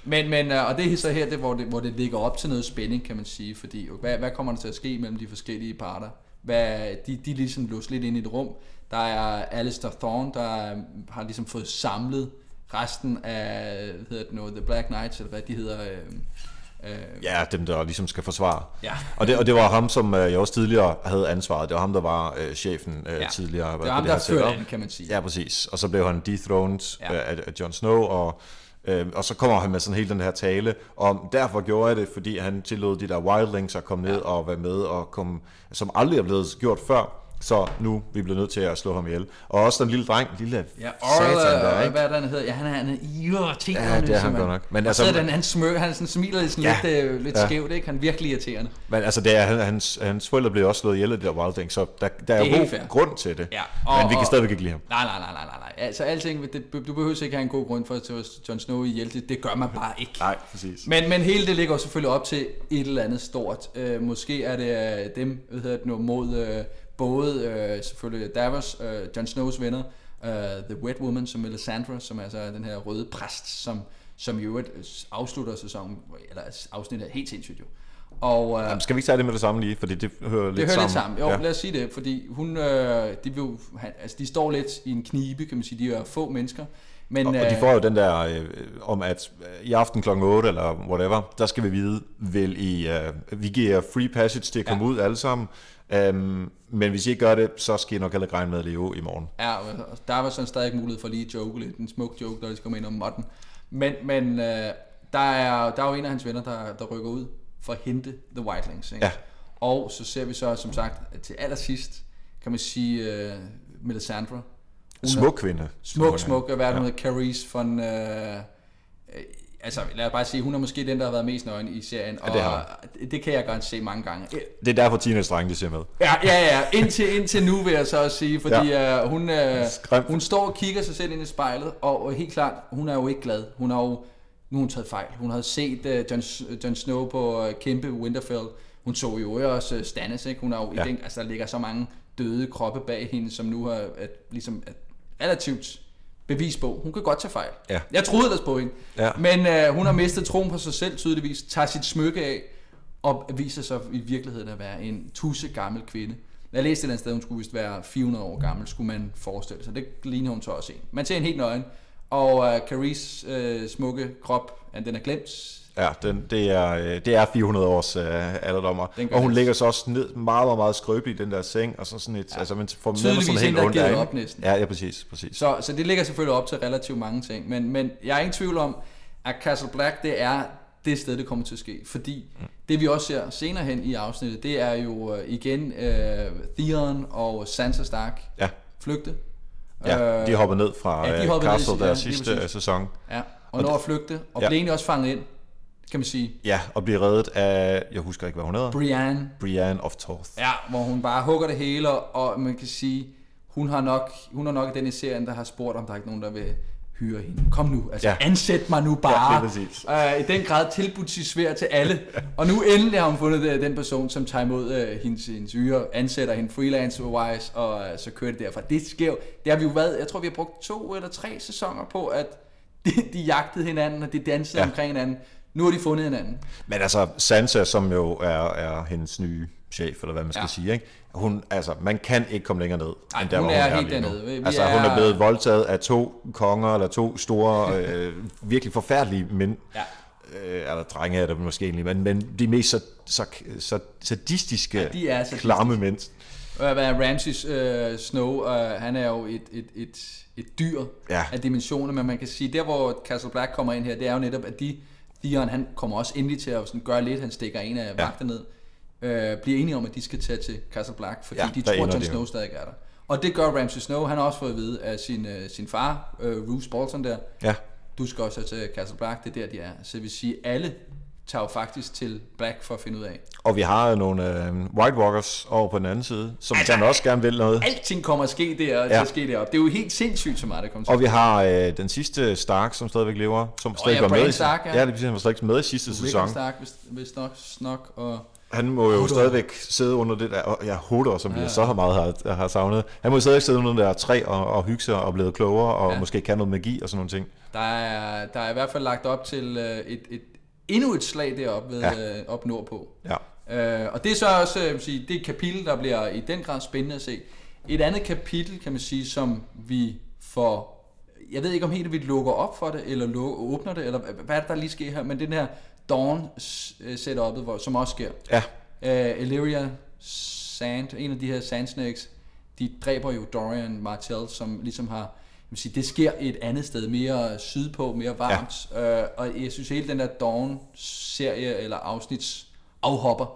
Men, men øh, og det er så her, det, hvor, det, hvor det ligger op til noget spænding, kan man sige. Fordi hvad, hvad kommer der til at ske mellem de forskellige parter? Hvad, de, de er ligesom låst lidt ind i et rum. Der er Alistair Thorne, der øh, har ligesom fået samlet resten af, hvad hedder det nu, The Black Knights, eller hvad de hedder. Øh, øh, Ja, dem der ligesom skal forsvare. Ja. Og det, og det var ham, som øh, jeg også tidligere havde ansvaret. Det var ham, der var øh, chefen øh, Ja. tidligere. det er ham, det der førte an, kan man sige. Ja, præcis. Og så blev han dethroned Ja. ja. af, af Jon Snow, og, øh, og så kommer han med sådan hele den her tale om, derfor gjorde jeg det, fordi han tillod de der wildlings at komme ned og være med, og komme, som aldrig er blevet gjort før. Så nu vi bliver nødt til at slå ham ihjel. Og også den lille dreng, lille Ja, satan Orla, der, og ikke? hvad er det, han hedder? Ja, han er, han er irriterende. Ja, det er han godt nok. Men altså- altså, den, han, smør, han sådan smiler lidt, sådan Ja. lidt, øh, lidt Ja. skævt, ikke? Han er virkelig irriterende. Men altså, det er, han- hans, hans forældre blev også slået ihjel af de der wildlings, så der, der er, er god grund til det. Ja, og, Men vi kan og- stadigvæk ikke lide ham. Nej, nej, nej, nej, nej, nej. Altså, alting, det, du behøver ikke have en god grund for at tage Jon Snow ihjel. Det, det gør man bare ikke. Nej, præcis. Men, men hele det ligger jo selvfølgelig op til et eller andet stort. Øh, måske er det øh, dem, hvad hedder det nu, mod øh, både øh, selvfølgelig Davos, øh, Jon Snows venner, øh, The Wet Woman, som Melisandre, som er altså den her røde præst, som, som i øvrigt afslutter sæsonen, eller afsnittet er helt sindssygt jo. Og, øh, Jamen, skal vi ikke tage det med det samme lige, fordi det hører lidt det hører sammen. lidt sammen. Jo, ja. lad os sige det, fordi hun, øh, de, vil, han, altså, de står lidt i en knibe, kan man sige. De er få mennesker. Men, Og, og de får jo den der øh, om, at øh, i aften kl. 8 eller whatever, der skal vi vide, vil I, øh, vi giver free passage til at komme Ja. ud alle sammen, um, men hvis I ikke gør det, så skal I nok heller regne med at leve i morgen. Ja, og der var sådan stadig mulighed for lige at joke lidt. En smuk joke, der de kommer ind om modden. Men, men øh, der, er, der er jo en af hans venner, der, der rykker ud for at hente The Whitelings. Ikke? Ja. Og så ser vi så, som sagt, til allersidst, kan man sige, øh, Melisandre. Smuk kvinde. Smuk, smuk. Hvad er det, Ja. Carice von... Øh, øh, altså, lad os bare sige, hun er måske den, der har været mest nøgen i serien. Ja, det har og det, kan jeg godt se mange gange. Det er derfor teenage-drenge, de ser med. Ja, ja, ja. Indtil, indtil nu vil jeg så også sige, fordi ja. uh, hun, Skræmt. hun står og kigger sig selv ind i spejlet, og, og helt klart, hun er jo ikke glad. Hun har jo, nu har hun taget fejl. Hun havde set uh, Jon, Jon Snow på uh, kæmpe Winterfell. Hun så jo også uh, Stannis, ikke? Hun har jo, Ja. ja. den, altså der ligger så mange døde kroppe bag hende, som nu har at, ligesom, at, relativt bevis på. Hun kan godt tage fejl. Ja. Jeg troede ellers på hende. Ja. Men uh, hun har mistet troen på sig selv tydeligvis, tager sit smykke af, og viser sig i virkeligheden at være en tusse gammel kvinde. Jeg læste et eller andet sted, hun skulle vist være 400 år gammel, skulle man forestille sig. Det ligner hun så også en. Man ser en helt nøgen, og uh, Carice uh, smukke krop, den er glemt. Ja, den, det, er, øh, det er 400 års øh, alderdommer. Og hun ligger så også ned, meget, meget, meget skrøbelig i den der seng, og så sådan et, ja. altså man får Tydeligvis sådan er ondt af op næsten. Ja, ja, præcis, præcis. Så, så det ligger selvfølgelig op til relativt mange ting, men, men jeg er ikke i tvivl om, at Castle Black, det er det sted, det kommer til at ske. Fordi mm. det vi også ser senere hen i afsnittet, det er jo øh, igen øh, Theon og Sansa Stark Ja, flygte. ja de hopper ned fra ja, de ja, ned Castle ja, der lige sidste øh, sæson. Ja, og når at flygte, og Ja. blev egentlig også fanget ind, kan man sige. Ja, og bliver reddet af, jeg husker ikke, hvad hun hedder. Brienne, Brienne of Torth. ja, hvor hun bare hugger det hele, og man kan sige, hun har nok, hun er nok den i serien, der har spurgt, om der er ikke nogen, der vil hyre hende. Kom nu, altså ja. Ansæt mig nu bare. Ja. Øh, I den grad tilbudt sig svær til alle. Og nu endelig har hun fundet øh, den person, som tager imod øh, hendes, hendes hyre, ansætter hende freelance-wise, og øh, så kører det derfra. Det sker jo, det har vi jo været, jeg tror vi har brugt to eller tre sæsoner på, at de, de jagtede hinanden, og de dansede. Ja. omkring hinanden. Nu har de fundet hinanden. Men altså, Sansa, som jo er, er hendes nye chef, eller hvad man skal Ja. sige, ikke? Hun, altså, man kan ikke komme længere ned, Ej, end der, hun hvor er hun helt lige nu. dernede. Vi altså, er- hun er blevet voldtaget af to konger, eller to store, øh, virkelig forfærdelige mænd. Ja. Øh, eller drenge er det måske egentlig, men, men de mest så, så, så sadistiske, Ja, de er sadistiske. klamme mænd. Er Ramses øh, Snow, øh, han er jo et, et, et, et dyr Ja. af dimensioner, men man kan sige, der hvor Castle Black kommer ind her, det er jo netop, at de, Theon, han kommer også endelig til at sådan gøre lidt, han stikker en af Ja. vagter ned, øh, bliver enige om, at de skal tage til Castle Black, fordi Ja, de tror, at Jon. Snow stadig er der. Og det gør Ramses Snow, han har også fået at vide af sin, øh, sin far, øh, Roose Bolton der, Ja, du skal også til Castle Black, det er der, de er. Så det vil sige, alle tager jo faktisk til Black for at finde ud af. og vi har nogle øh, White Walkers over på den anden side, som Altså, også gerne vil noget. Alting kommer at ske der, og Ja. ja. at ske deroppe. Det er jo helt sindssygt, så meget det kommer til. Og vi har øh, den sidste Stark, som stadigvæk lever, som stadig ja, var med Bran i, Stark, ja. ja. det sige, han var slet ikke med i sidste Rickon sæson. Stark, hvis, hvis nok, nok og... Han må jo stadigvæk sidde under det der, og jeg hutter, som vi ja. så meget har, har savnet. Han må jo stadigvæk sidde under det der træ og, og hygge sig og blive klogere, og Ja. ja. måske kan noget magi og sådan nogle ting. Der er, der er i hvert fald lagt op til øh, et, et, endnu et slag deroppe ved, ja. Øh, op nordpå. Ja. Øh, og det er så også, øh, jeg vil sige, det er et kapitel, der bliver i den grad spændende at se. Et andet kapitel, kan man sige, som vi får, jeg ved ikke om helt, vi lukker op for det, eller lukker, åbner det, eller hvad er det, der lige sker her, men den her Dawn øh, setup'et, hvor, som også sker. Ja, Uh, Illyria Sand, en af de her Sand Snakes, de dræber jo Dorian Martell, som ligesom har, vil sige, det sker et andet sted, mere sydpå, mere varmt. Ja. Uh, og jeg synes hele den der Dawn-serie eller afsnits afhopper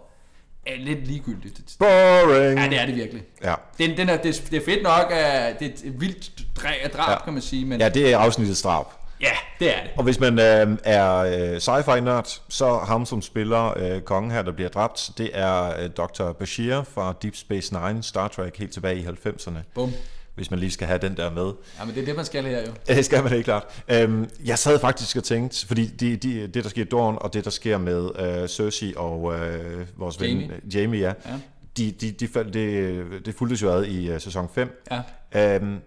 er lidt ligegyldigt. boring! Ja, det er det virkelig. Ja. Den, den er, det, er- det er fedt nok, at det er et vildt drab, ja. Kan man sige, men ja, ja, det er afsnittets drab. ja det er det. Og hvis man øh, er øh, sci-fi-nørd, så ham, som spiller øh, kongen her, der bliver dræbt, det er øh, Dr. Bashir fra Deep Space Nine, Star Trek, helt tilbage i 90'erne. Bum. Hvis man lige skal have den der med. Ja, men det er det, man skal her jo. Det skal man helt klart. Øhm, jeg sad faktisk og tænkte, fordi de, de, det, der sker i Dawn, og det, der sker med øh, Cersei og øh, vores Jamie. ven Jamie, ja, Ja. de, de, de, faldt- det, det fulgtes jo ad i øh, sæson 5. Ja. Øhm,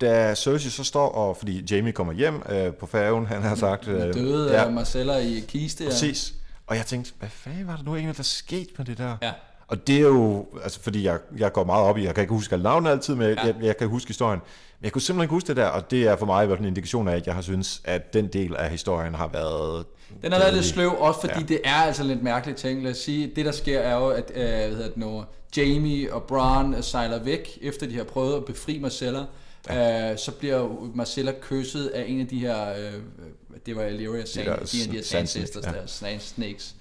da Cersei så står, og fordi Jamie kommer hjem øh, på færgen, han har sagt... Øh, Døde ja. Marcella i kiste. Præcis. Og jeg tænkte, hvad fanden var der nu egentlig, der skete med det der? Ja. Og det er jo, altså fordi jeg, jeg går meget op i, jeg kan ikke huske alle navne altid, men ja. Jeg, jeg kan huske historien. Men jeg kunne simpelthen ikke huske det der, og det er for mig i hvert fald en indikation af, at jeg har synes, at den del af historien har været... Den har været lidt sløv, også fordi ja. Det er altså lidt mærkeligt ting. Lad os sige, det der sker er jo, at øh, hvad hedder det nu, Jamie og Bronn øh, sejler væk, efter de har prøvet at befri Marcella. Ja. Øh, så bliver Marcella kysset af en af de her, øh, det var Illyria Sand, de, der de, de her sand- Sand Sisters, ja. der Snakes.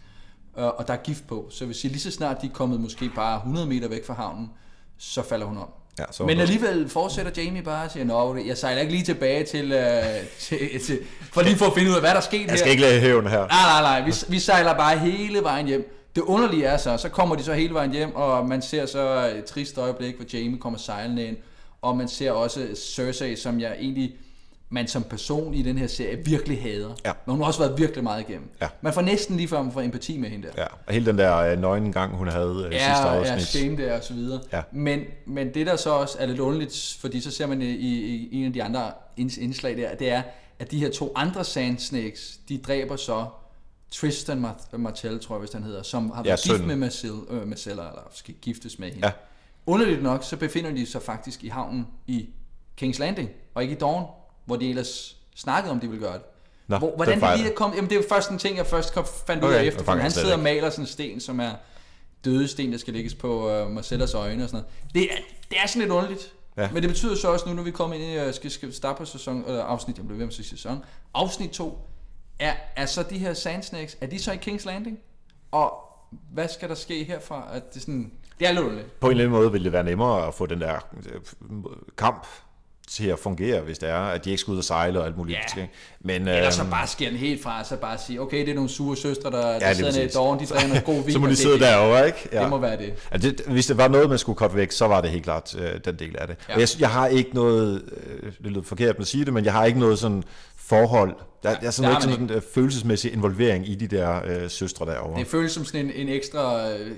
Øh, og der er gift på, så jeg vil sige, lige så snart de er kommet måske bare 100 meter væk fra havnen, så falder hun om. Ja, så Men alligevel fortsætter Jamie bare og siger, Nå, jeg sejler ikke lige tilbage til, øh, til, til, for lige for at finde ud af, hvad der er sket her. jeg skal ikke lade hævn her. Nej, nej, nej. Vi, vi sejler bare hele vejen hjem. Det underlige er så, så kommer de så hele vejen hjem, og man ser så et trist øjeblik, hvor Jamie kommer sejlende ind, og man ser også Cersei, som jeg egentlig, man som person i den her serie virkelig hader. Ja. Men hun har også været virkelig meget igennem. Ja. Man får næsten lige før, man får empati med hende der. Ja, og hele den der øh, nøgne gang, hun havde øh, sidste Ja, ja, afsnit. shame der og så videre. Ja. Men, men det der så også er lidt underligt, fordi så ser man i, i, i en af de andre inds- indslag der, det er, at de her to andre Sand Snakes, de dræber så Tristan Mar- Martell, tror jeg, hvis han hedder, som har Ja, været gift sønnen. med Marcel, øh, Marcella, eller skal giftes med hende. Ja. Underligt nok, så befinder de sig faktisk i havnen i King's Landing, og ikke i Dawn, hvor de ellers snakkede om, de ville gøre det. Nå, Hvor, hvordan det fejler. lige er kommet... Jamen, det er jo først en ting, jeg først kom, fandt ud Okay, af det efter. jeg Han sidder og maler sådan en sten, som er døde sten, der skal lægges på uh, Marcellas øjne og sådan noget. Det er, det er sådan lidt underligt. Ja. Men det betyder så også nu, når vi kommer ind i, uh, skal, skal starte på sæson, eller afsnit, jeg blev ved med at sæson, afsnit 2, er, er så de her Sand Snakes, er de så i King's Landing? Og hvad skal der ske herfra? At det, sådan, det er lidt underligt. På en eller anden måde ville det være nemmere at få den der øh, kamp til at fungere, hvis det er, at de ikke skal ud og sejle og alt muligt. Ja. ting. Men, Eller så øhm, bare skære den helt fra, så bare sige, okay, det er nogle sure søstre, der, der lige sidder nede i dårn, de noget god vin. så må de det- sidde derovre, ikke? Det må være det. Ja, det, hvis det var noget, man skulle korte væk, så var det helt klart øh, den del af det. Ja. Ja. Og jeg, jeg har ikke noget, øh, det lyder forkert at sige det, men jeg har ikke noget sådan forhold. Der, der er sådan har ikke sådan en øh, følelsesmæssig involvering i de der øh, søstre derovre. Det føles som sådan en, en ekstra øh,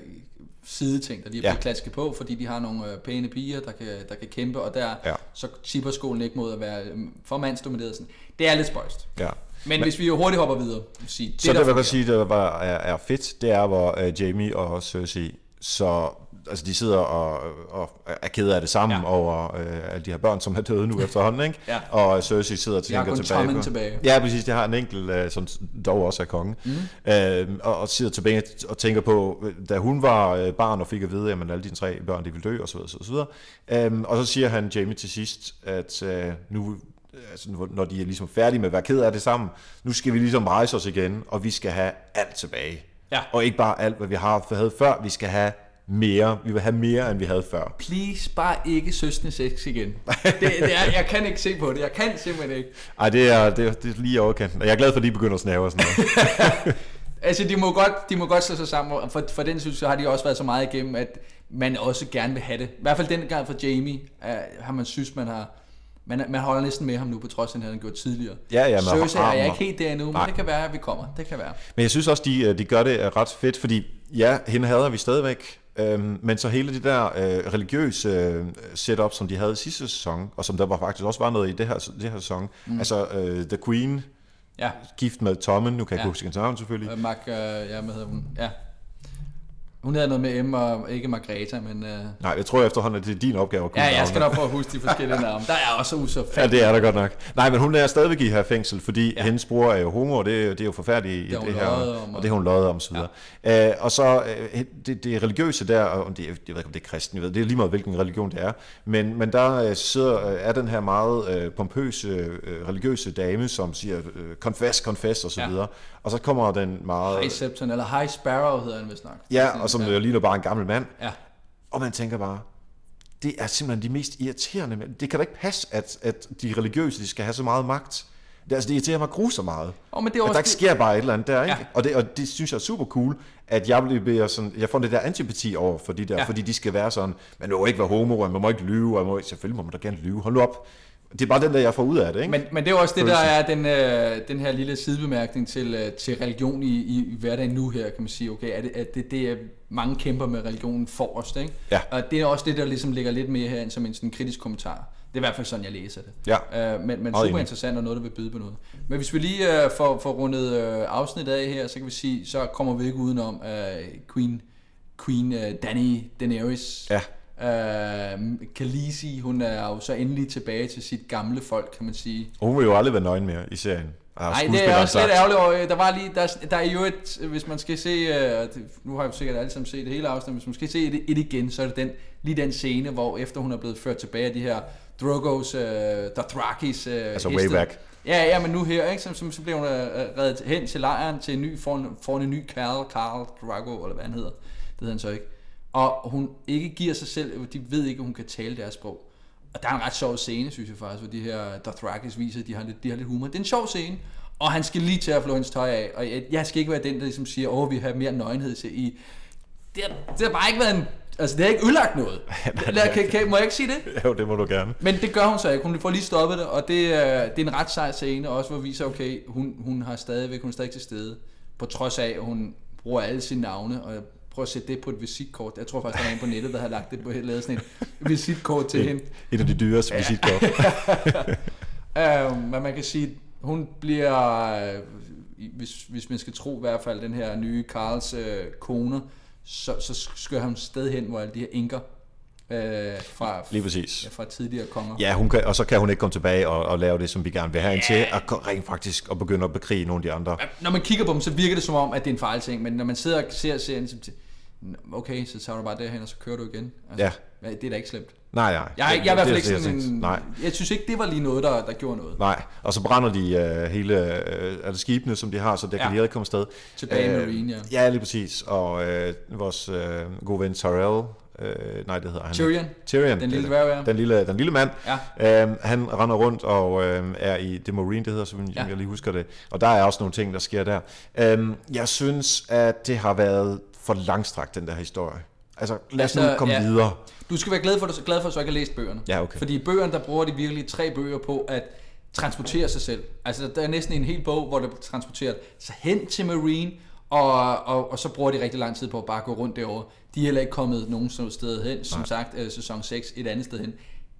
sideting, der lige er Ja. klasket på, fordi de har nogle øh, pæne piger, der kan, der kan kæmpe, og der Ja. så tipper skolen ikke mod at være øh, for mandsdomineret. Sådan. Det er lidt spøjst. Ja. Men, Men hvis vi jo hurtigt hopper videre, sige, Det, så det, der jeg kan fungerer. sige, der var, er, er fedt, det er, hvor uh, Jamie og Cersei, så altså, de sidder og, og er kede af det sammen Ja. over uh, alle de her børn, som er døde nu efterhånden, ikke? Ja. Og Cersei sidder tænker kun tilbage på... tilbage. Ja, præcis. Det har en enkelt, uh, som dog også er konge. Mm. Uh, og, og sidder tilbage og tænker på, da hun var uh, barn og fik at vide, at alle dine tre børn, de vil dø, og så videre, og så videre. Um, og så siger han Jamie til sidst, at uh, nu altså, når de er ligesom færdige med at være ked af det sammen, nu skal vi ligesom rejse os igen, og vi skal have alt tilbage. Ja. Og ikke bare alt, hvad vi har havde før, vi skal have mere. Vi vil have mere, end vi havde før. Please, bare ikke søstende sex igen. Det, det er, jeg kan ikke se på det. Jeg kan simpelthen ikke. Ej, det er, det, er, det er lige overkanten. Og jeg er glad for, at de begynder at snæve og sådan noget. Altså, de må godt, de må godt slå sig sammen, for, for den synes jeg, har de også været så meget igennem, at man også gerne vil have det. I hvert fald den gang for Jamie, uh, har man synes, man har... Man, man holder næsten med ham nu, på trods af, at han har gjort tidligere. Ja, ja, men Cersei er jeg armen- ikke helt der endnu, men Nej. det kan være, at vi kommer. Det kan være. Men jeg synes også, de, øh, de gør det øh, ret fedt, fordi ja, hende hader vi stadigvæk, øhm, men så hele det der øh, religiøse øh, setup, som de havde i sidste sæson, og som der var faktisk også var noget i det her, det her sæson, mm. altså øh, The Queen, Ja, gift med Tommen, nu kan jeg Ja. ikke huske hendes navn selvfølgelig, uh, Mark, uh, ja, hvad hedder hun? Ja. Hun hedder noget med M, og ikke Margrethe, men... Uh, Nej, jeg tror efterhånden, at det er din opgave at kunne ja, jeg skal nok prøve at huske de forskellige navne. Der er også så Ja, det er der godt nok. Nej, men hun er stadigvæk i her fængsel, fordi Ja. hendes bror er jo homo, og det, er- det er jo forfærdeligt i Det her. om, og- det har hun løjet om, så videre. Ja. Øh, og så øh, det, det religiøse der, og det, er- jeg ved ikke, om det er kristen, jeg ved, det er lige meget, hvilken religion det er, men, men der øh, sidder, øh, er den her meget øh, pompøse øh, religiøse dame, som siger, øh, confess, confess, og så Ja. Og så kommer den meget... High Septon, eller High Sparrow hedder han vist nok. Ja, og som ja. ja. ligner bare en gammel mand. Ja. Og man tænker bare, det er simpelthen de mest irriterende. Det kan da ikke passe, at, at de religiøse de skal have så meget magt. Det, altså, det irriterer mig grusomt meget. Oh, men det er At også der ikke sker bare et eller andet der, ikke? Ja. Og, det, og det synes jeg er super cool, at jeg bliver sådan, jeg får det der antipati over for de der, Ja. fordi de skal være sådan, man må ikke være homo, og man må ikke lyve, og man må, selvfølgelig må man da gerne lyve, hold nu op. Det er bare den der, jeg får ud af det, ikke? Men, men det er også det, der er den, øh, den her lille sidebemærkning til, øh, til religion i, i, i hverdagen nu her, kan man sige, okay, at det, at det, det er mange kæmper med religionen forrest, ikke? Ja. Og det er også det, der ligesom ligger lidt mere her som en sådan kritisk kommentar. Det er i hvert fald sådan, jeg læser det. Ja. Øh, men men super interessant og noget, der vil byde på noget. Men hvis vi lige øh, får, får rundet øh, afsnittet af her, så kan vi sige, så kommer vi ikke udenom øh, Queen, Queen øh, Dany Daenerys. Ja. Øh, Khaleesi, hun er jo så endelig tilbage til sit gamle folk, kan man sige. Og hun vil jo aldrig være nøgen mere i serien. Nej, det er også lidt sagt. ærgerligt. og, øh, Der var lige, der, der er jo et, hvis man skal se, øh, nu har jeg jo sikkert alle sammen set det hele afsnit, hvis man skal se et, et igen, så er det den, lige den scene, hvor efter hun er blevet ført tilbage af de her Drogos, øh, Dothrakis øh, Altså heste. way back. Ja, ja, men nu her, ikke? Så, så, så bliver hun øh, reddet hen til lejren til en ny, foran, foran en ny Carl, Carl Drago, eller hvad han hedder. Det hedder han så ikke. Og hun ikke giver sig selv, de ved ikke, at hun kan tale deres sprog. Og der er en ret sjov scene, synes jeg faktisk, hvor de her Dothrakis viser, at de har lidt, de har lidt humor. Det er en sjov scene, og han skal lige til at flå hendes tøj af. Og jeg, jeg skal ikke være den, der ligesom siger, åh, vi har mere nøgenhed til i... Det har, det har bare ikke været en... Altså, det har ikke ødelagt noget. Lad, kan, kan, må jeg ikke sige det? Jo, det må du gerne. Men det gør hun så ikke. Hun får lige stoppet det, og det, er- det er en ret sej scene, også hvor vi viser, okay, hun, hun har stadigvæk, hun er stadig til stede, på trods af, at hun bruger alle sine navne, og prøver at sætte det på et visitkort. Jeg tror faktisk, der er en på nettet, der har lagt det på, lavet sådan et visitkort til hende. Et af de dyreste ja. visitkort. Uh, men man kan sige, hun bliver, øh, hvis, hvis man skal tro i hvert fald den her nye Karls øh, kone, så, så skal hun sted hen, hvor alle de her enker øh, fra, Lige præcis. ja, fra tidligere konger. Ja, hun kan, og så kan hun ikke komme tilbage og, og lave det, som vi gerne vil have hende til, at gå- rent faktisk at begynde at bekrige nogle af de andre. Når man kigger på dem, så virker det som om, at det er en fejlting, men når man sidder og ser serien, så okay, så tager du bare derhen, og så kører du igen. Altså, Ja. Det er da ikke slemt. Nej, nej. Jeg, jeg, jeg er i hvert fald ikke jeg sådan tænkte. en... Nej, Jeg synes ikke, det var lige noget, der, der gjorde noget. nej. Og så brænder de øh, hele øh, altså skibene, som de har, så der kan Ja. de heller ikke komme afsted. Tilbage Øh, Marine, ja. Ja, lige præcis. Og øh, vores øh, gode ven Tyrell, øh, nej, det hedder han. Tyrion, Tyrion. den lille dværg, ja. Den lille, den lille mand. Ja. Øhm, han render rundt og øhm, er i det Marine, det hedder, som Ja. ja. jeg lige husker det. Og der er også nogle ting, der sker der. Øhm, jeg synes, at det har været for langstrakt, den der historie. Altså, lad os Altså, nu komme ja. videre. Du skal være glad for, glad for at du så ikke har læst bøgerne. Ja, okay. Fordi i bøgerne, der bruger de virkelig tre bøger på at transportere sig selv. Altså, der er næsten en hel bog, hvor det transporterer sig hen til Marine, og, og, og så bruger de rigtig lang tid på at bare gå rundt derovre. De er heller ikke kommet nogen sådan sted hen. Som Nej. sagt, øh, sæson 6 et andet sted hen.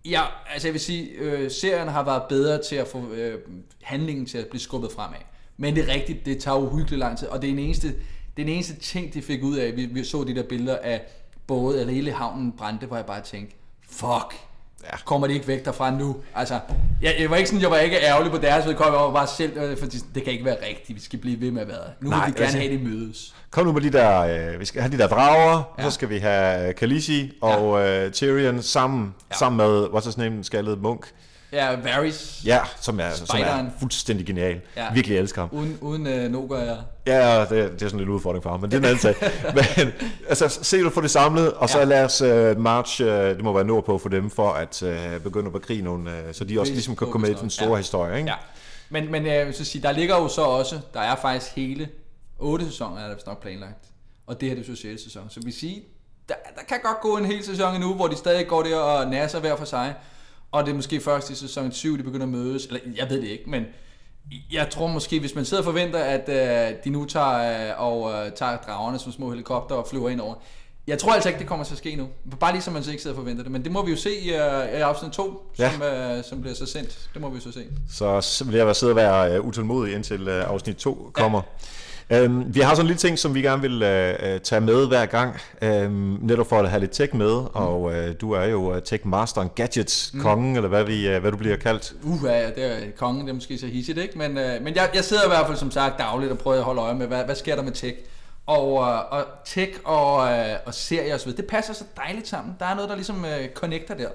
Ja, altså jeg vil sige, øh, serien har været bedre til at få øh, handlingen til at blive skubbet fremad. Men det er rigtigt, det tager uhyggeligt lang tid, og det er den eneste, det er den eneste ting, de fik ud af. Vi, vi så de der billeder af både, eller hele havnen brændte, hvor jeg bare tænkte, fuck, Ja. kommer de ikke væk derfra nu? Altså, jeg, jeg var ikke sådan, jeg var ikke ærgerlig på deres vedkommende, jeg var bare selv, øh, fordi det kan ikke være rigtigt, vi skal blive ved med at være. Nu Nej, vil vi gerne altså- have, de mødes. Kom nu med de der, øh, vi skal have de der drager, ja. Ja. så skal vi have Khaleesi og øh, Tyrion sammen, ja. Ja. sammen med, what's his name, den skaldede munk. Ja, Varys, Ja, som er, som er fuldstændig genial. Ja. Ja. Virkelig elsker ham. uden, uden øh, Noga, ja. Ja, det, det er sådan lidt udfordring for ham, men det er en anden sag. Men altså, se du få det samlet, og så Ja. lad os uh, march, uh, det må være nordpå for dem, for at uh, begynde at bekrige nogle, uh, så de også ligesom kan på, komme med i den store Ja. historie, ikke? Ja. Men, men jeg vil så sige, der ligger jo så også, der er faktisk hele otte sæsoner, er der nok planlagt. Og det her det er så 6. sæson. Så vi siger, der, der kan godt gå en hel sæson endnu, hvor de stadig går der og nasser hver for sig. Og det er måske først i sæson 7, de begynder at mødes. Eller jeg ved det ikke, men jeg tror måske, hvis man sidder og forventer, at øh, de nu tager, øh, og øh, tager dragerne som små helikopter og flyver ind over. Jeg tror altså ikke, det kommer til at ske nu. Bare lige så man så ikke sidder og forventer det. Men det må vi jo se i, øh, i afsnit 2, Ja. som, øh, som bliver så sendt. Det må vi så se. Så vil jeg være sidde og være uh, utålmodig indtil uh, afsnit 2 kommer. Øhm, vi har sådan en lille ting, som vi gerne vil uh, tage med hver gang, øhm, netop for at have lidt tech med, mm. og uh, du er jo uh, tech-masteren, gadgets-kongen, mm. eller hvad, vi, uh, hvad du bliver kaldt. Uh, ja, det er kongen, det er måske så hissigt, ikke? Men, øh, men jeg, jeg sidder i hvert fald som sagt dagligt og prøver at holde øje med, hvad, hvad sker der med tech? Og, øh, og tech og, øh, og serier og så videre, det passer så dejligt sammen. Der er noget, der ligesom øh, connecter der.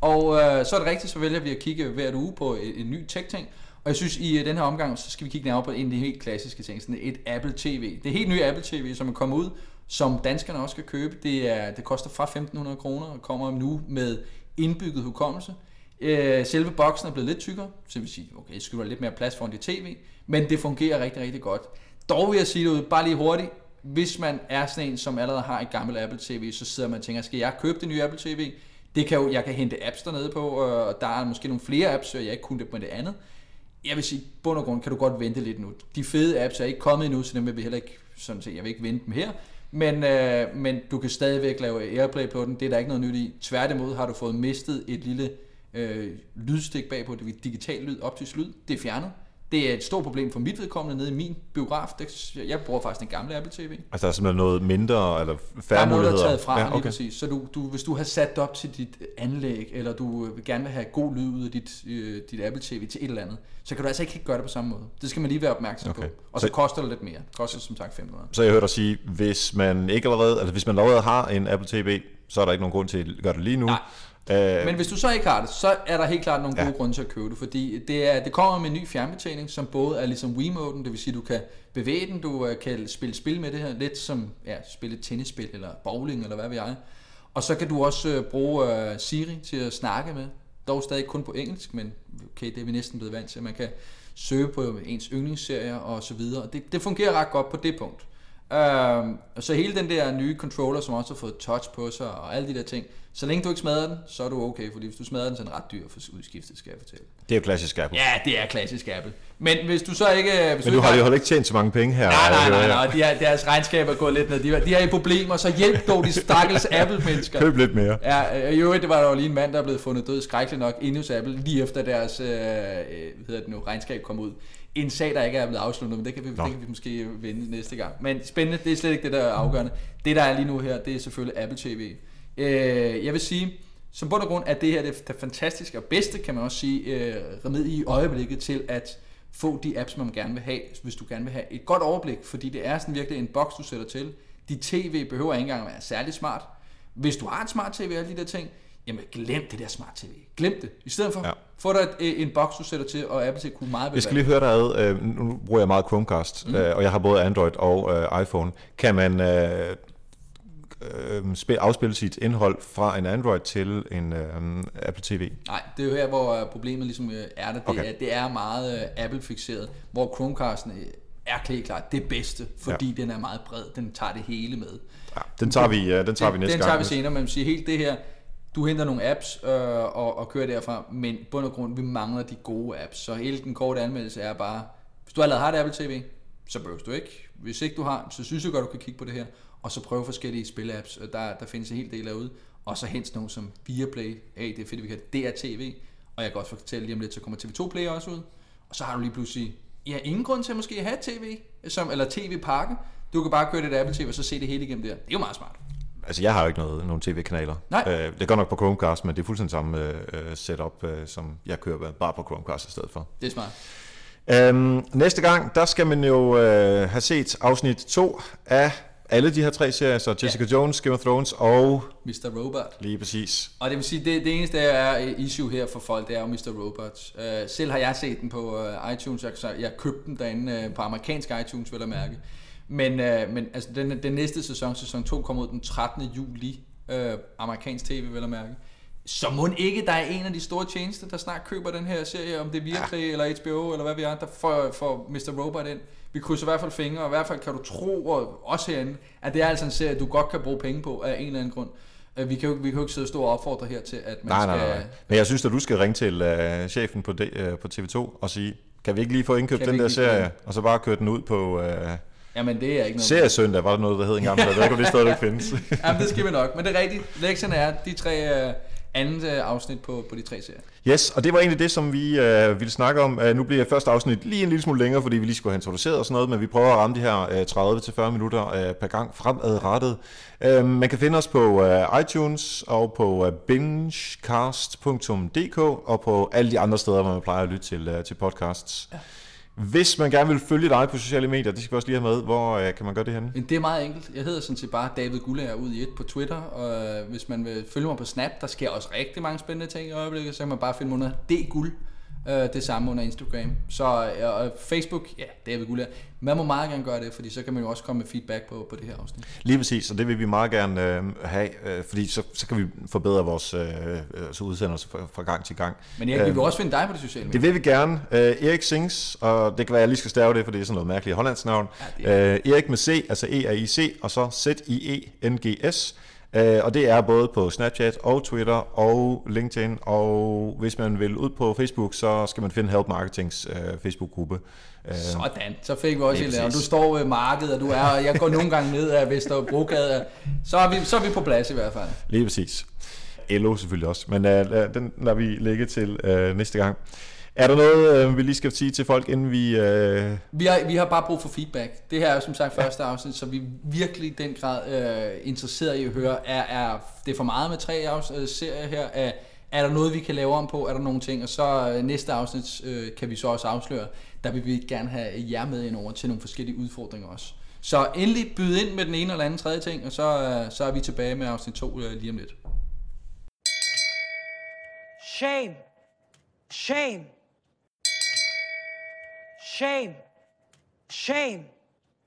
Og øh, så er det rigtigt, så vælger vi at kigge hver uge på en, en ny tech-ting. Og jeg synes, i øh, den her omgang, så skal vi kigge nærmere på en af de helt klassiske ting, sådan et Apple TV. Det helt nye Apple TV, som er kommet ud, som danskerne også skal købe. Det, er, det koster fra 1.500 kroner og kommer nu med indbygget hukommelse. Øh, selve boksen er blevet lidt tykkere, så vil sige, okay, det skulle være lidt mere plads foran dit tv, men det fungerer rigtig, rigtig godt. Dog vil jeg sige det ud, bare lige hurtigt, hvis man er sådan en, som allerede har et gammelt Apple TV, så sidder man og tænker, skal jeg købe det nye Apple TV? Det kan jo, jeg kan hente apps dernede på, og der er måske nogle flere apps, så jeg ikke kunne det på det andet. Jeg vil sige, bund og grund kan du godt vente lidt nu. De fede apps er ikke kommet endnu, så dem vil vi heller ikke, sådan set, jeg vil ikke vente dem her. Men, øh, men du kan stadigvæk lave Airplay på den, det er der ikke noget nyt i. Tværtimod har du fået mistet et lille øh, lydstik bagpå, det vil digital lyd, optisk lyd, det er fjernet. Det er et stort problem for mit vedkommende nede i min biograf. Det, jeg bruger faktisk den gamle Apple TV. Altså, der er simpelthen noget mindre, eller Der færre er noget, der er taget fra, ja, ja, lige okay. præcis. Så du, du, hvis du har sat det op til dit anlæg, eller du vil gerne vil have god lyd ud af dit, øh, dit Apple TV til et eller andet, så kan du altså ikke gøre det på samme måde. Det skal man lige være opmærksom Okay. på. Og så, Så- koster det lidt mere. Det koster som sagt 500. Så jeg hørte dig sige, hvis man ikke allerede, altså hvis man allerede har en Apple TV, så er der ikke nogen grund til at gøre det lige nu. Nej. Øh, Men hvis du så ikke har det, så er der helt klart nogle gode Ja. grunde til at købe det, fordi det, er, det kommer med en ny fjernbetjening, som både er ligesom Wiimoten, det vil sige, du kan bevæge den, du øh, kan spille spil med det her, lidt som ja, spille tennisspil, eller bowling, eller hvad ved jeg. Og så kan du også øh, bruge øh, Siri til at snakke med, dog stadig kun på engelsk, men okay, det er vi næsten blevet vant til. Man kan søge på ens yndlingsserier og så videre, og det, det fungerer ret godt på det punkt. Øhm, og så hele den der nye controller, som også har fået touch på sig og alle de der ting. Så længe du ikke smadrer den, så er du okay, fordi hvis du smadrer den, så er den ret dyr for udskiftet, skal jeg fortælle. det er jo klassisk Apple. Ja, det er klassisk Apple. Men hvis du så ikke... Hvis Men du ikke har jo ikke tjent så mange penge her. Nej, nej, nej, nej. De er, deres regnskab er gået lidt ned. De, de er i problemer, så hjælp dog de stakkels Apple-mennesker. Køb lidt mere. Ja, øh, i øvrigt, det var der jo lige en mand, der er blevet fundet død skrækkeligt nok inde hos Apple, lige efter deres øh, øh, hvad hedder det nu, regnskab kom ud. En sag, der ikke er blevet afsluttet, men det kan vi, det Nå. kan vi måske vende næste gang. Men spændende, det er slet ikke det, der er afgørende. Det, der er lige nu her, det er selvfølgelig Apple TV. Øh, jeg vil sige, som bund og grund er det her det, det fantastiske og bedste, kan man også sige, øh, remedie i øjeblikket til at få de apps, man gerne vil have, hvis du gerne vil have et godt overblik, fordi det er sådan virkelig en boks, du sætter til. Dit tv behøver ikke engang at være særlig smart. Hvis du har en smart tv og alle de der ting, jamen glem det der smart tv. Glem det. I stedet for, ja. Ja. få dig et, en boks, du sætter til, og Apple TV kunne meget Jeg skal lige høre dig ad. Øh, nu bruger jeg meget Chromecast, mm. øh, og jeg har både Android og øh, iPhone. Kan man øh, øh, spil, afspille sit indhold fra en Android til en øh, Apple TV? Nej, det er jo her, hvor øh, problemet ligesom øh, er det. Det, Okay. er, det er meget øh, Apple-fixeret, hvor Chromecasten øh, er helt klart det bedste, fordi ja. den er meget bred. Den tager det hele med. Ja, den tager vi, øh, den tager vi den, næste den gang. tager vi senere, men man siger helt det her, du henter nogle apps øh, og, og kører derfra, men bund og grund, vi mangler de gode apps. Så hele den korte anmeldelse er bare, hvis du allerede har et Apple TV, så behøver du ikke. Hvis ikke du har, så synes jeg godt, du kan kigge på det her, og så prøve forskellige spilapps. Øh, der, der findes en hel del derude, og så hent sådan nogle som Viaplay, hey, det er fedt, vi kan DRTV, og jeg kan også fortælle lige om lidt, så kommer TV2 Play også ud, og så har du lige pludselig, ja, ingen grund til at måske have tv, som, eller tv-pakke, du kan bare køre det Apple TV, og så se det hele igennem der. Det er jo meget smart. Altså, jeg har jo ikke noget, nogen tv-kanaler. Nej. Øh, det går nok på Chromecast, men det er fuldstændig samme øh, øh, setup, øh, som jeg kører bare på Chromecast i stedet for. Det er smart. Øhm, næste gang, der skal man jo øh, have set afsnit 2 af alle de her tre serier, så Jessica ja. Jones, Game of Thrones og Mr. Robot. lige præcis. Og det vil sige, det, det eneste der er issue her for folk, det er jo Mr. Robot. Uh, selv har jeg set den på uh, iTunes, jeg, så jeg købte den derinde uh, på amerikansk iTunes, vil jeg mærke. Men, uh, men altså, den, den næste sæson, sæson 2, kommer ud den 13. juli, uh, amerikansk tv, vil jeg mærke. Så må ikke, der er en af de store tjenester, der snart køber den her serie, om det er Viaplay ja. eller HBO, eller hvad vi er, der får, får Mr. Robot ind. Vi krydser i hvert fald fingre, og i hvert fald kan du tro, og også herinde, at det er altså en serie, du godt kan bruge penge på af en eller anden grund. Øh, Vi kan jo, vi kan jo ikke sidde og stå og opfordre her til, at man Nej, skal... nej, nej, nej. Men jeg synes, at du skal ringe til øh, chefen på, de, øh, på TV2 og sige, kan vi ikke lige få indkøbt Kan den der serie, og så bare køre den ud på øh, Jamen, det er ikke noget... Seriesøndag, var der noget, der hed engang, så jeg ved ikke, om det stadigvæk findes. Jamen, det skal vi nok. Men det er rigtigt. Lektionen er de tre uh, andet uh, afsnit på, på de tre serier. Yes, og det var egentlig det, som vi øh, ville snakke om. Uh, nu bliver første afsnit lige en lille smule længere, fordi vi lige skulle have introduceret og sådan noget, men vi prøver at ramme de her øh, 30-40 minutter øh, per gang fremadrettet. Uh, man kan finde os på øh, iTunes og på øh, bingecast.dk og på alle de andre steder, hvor man plejer at lytte til, øh, til podcasts. Ja. Hvis man gerne vil følge dig på sociale medier, det skal vi også lige have med. Hvor øh, kan man gøre det henne? Det er meget enkelt. Jeg hedder sådan set bare David Gullager ud i et på Twitter, og øh, hvis man vil følge mig på Snap, der sker også rigtig mange spændende ting i øjeblikket, så kan man bare finde mig under D-guld Øh, det samme under Instagram. Så øh, og Facebook, ja, David Gullager. Man må meget gerne gøre det, fordi så kan man jo også komme med feedback på, på det her afsnit. Lige præcis, og det vil vi meget gerne øh, have, øh, fordi så, så kan vi forbedre vores øh, øh, så udsendelser fra, fra gang til gang. Men Erik, vi Øhm, vil også finde dig på de sociale medier. Det vil vi gerne. Uh, Erik Sings, og det kan være, at jeg lige skal stave det, for det er sådan noget mærkeligt hollandsk navn. Ja, uh, Erik med C, altså E-R-I-C, og så Z-I-E-N-G-S. Uh, og det er både på Snapchat og Twitter og LinkedIn, og hvis man vil ud på Facebook, så skal man finde Help Marketings uh, Facebook-gruppe. Uh, Sådan, så fik vi også et Og du står ved markedet, og du er, og jeg går nogle gange ned af Vesterbrogade. Så er, vi, så er vi på plads i hvert fald. lige præcis. Elo selvfølgelig også, men uh, den lader vi lægge til uh, næste gang. Er der noget, uh, vi lige skal sige til folk, inden vi... Uh, Vi har, vi har bare brug for feedback. Det her er jo som sagt første afsnit, så vi er virkelig i den grad øh, interesseret i at høre, er, er det for meget med tre afs- øh, serier her? Er, er der noget, vi kan lave om på? Er der nogle ting? Og så øh, næste afsnit øh, kan vi så også afsløre, der vil vi gerne have jer med ind over til nogle forskellige udfordringer også. Så endelig byde ind med den ene eller anden tredje ting, og så, øh, så er vi tilbage med afsnit 2 øh, lige om lidt. Shame. Shame. Shame. Shame.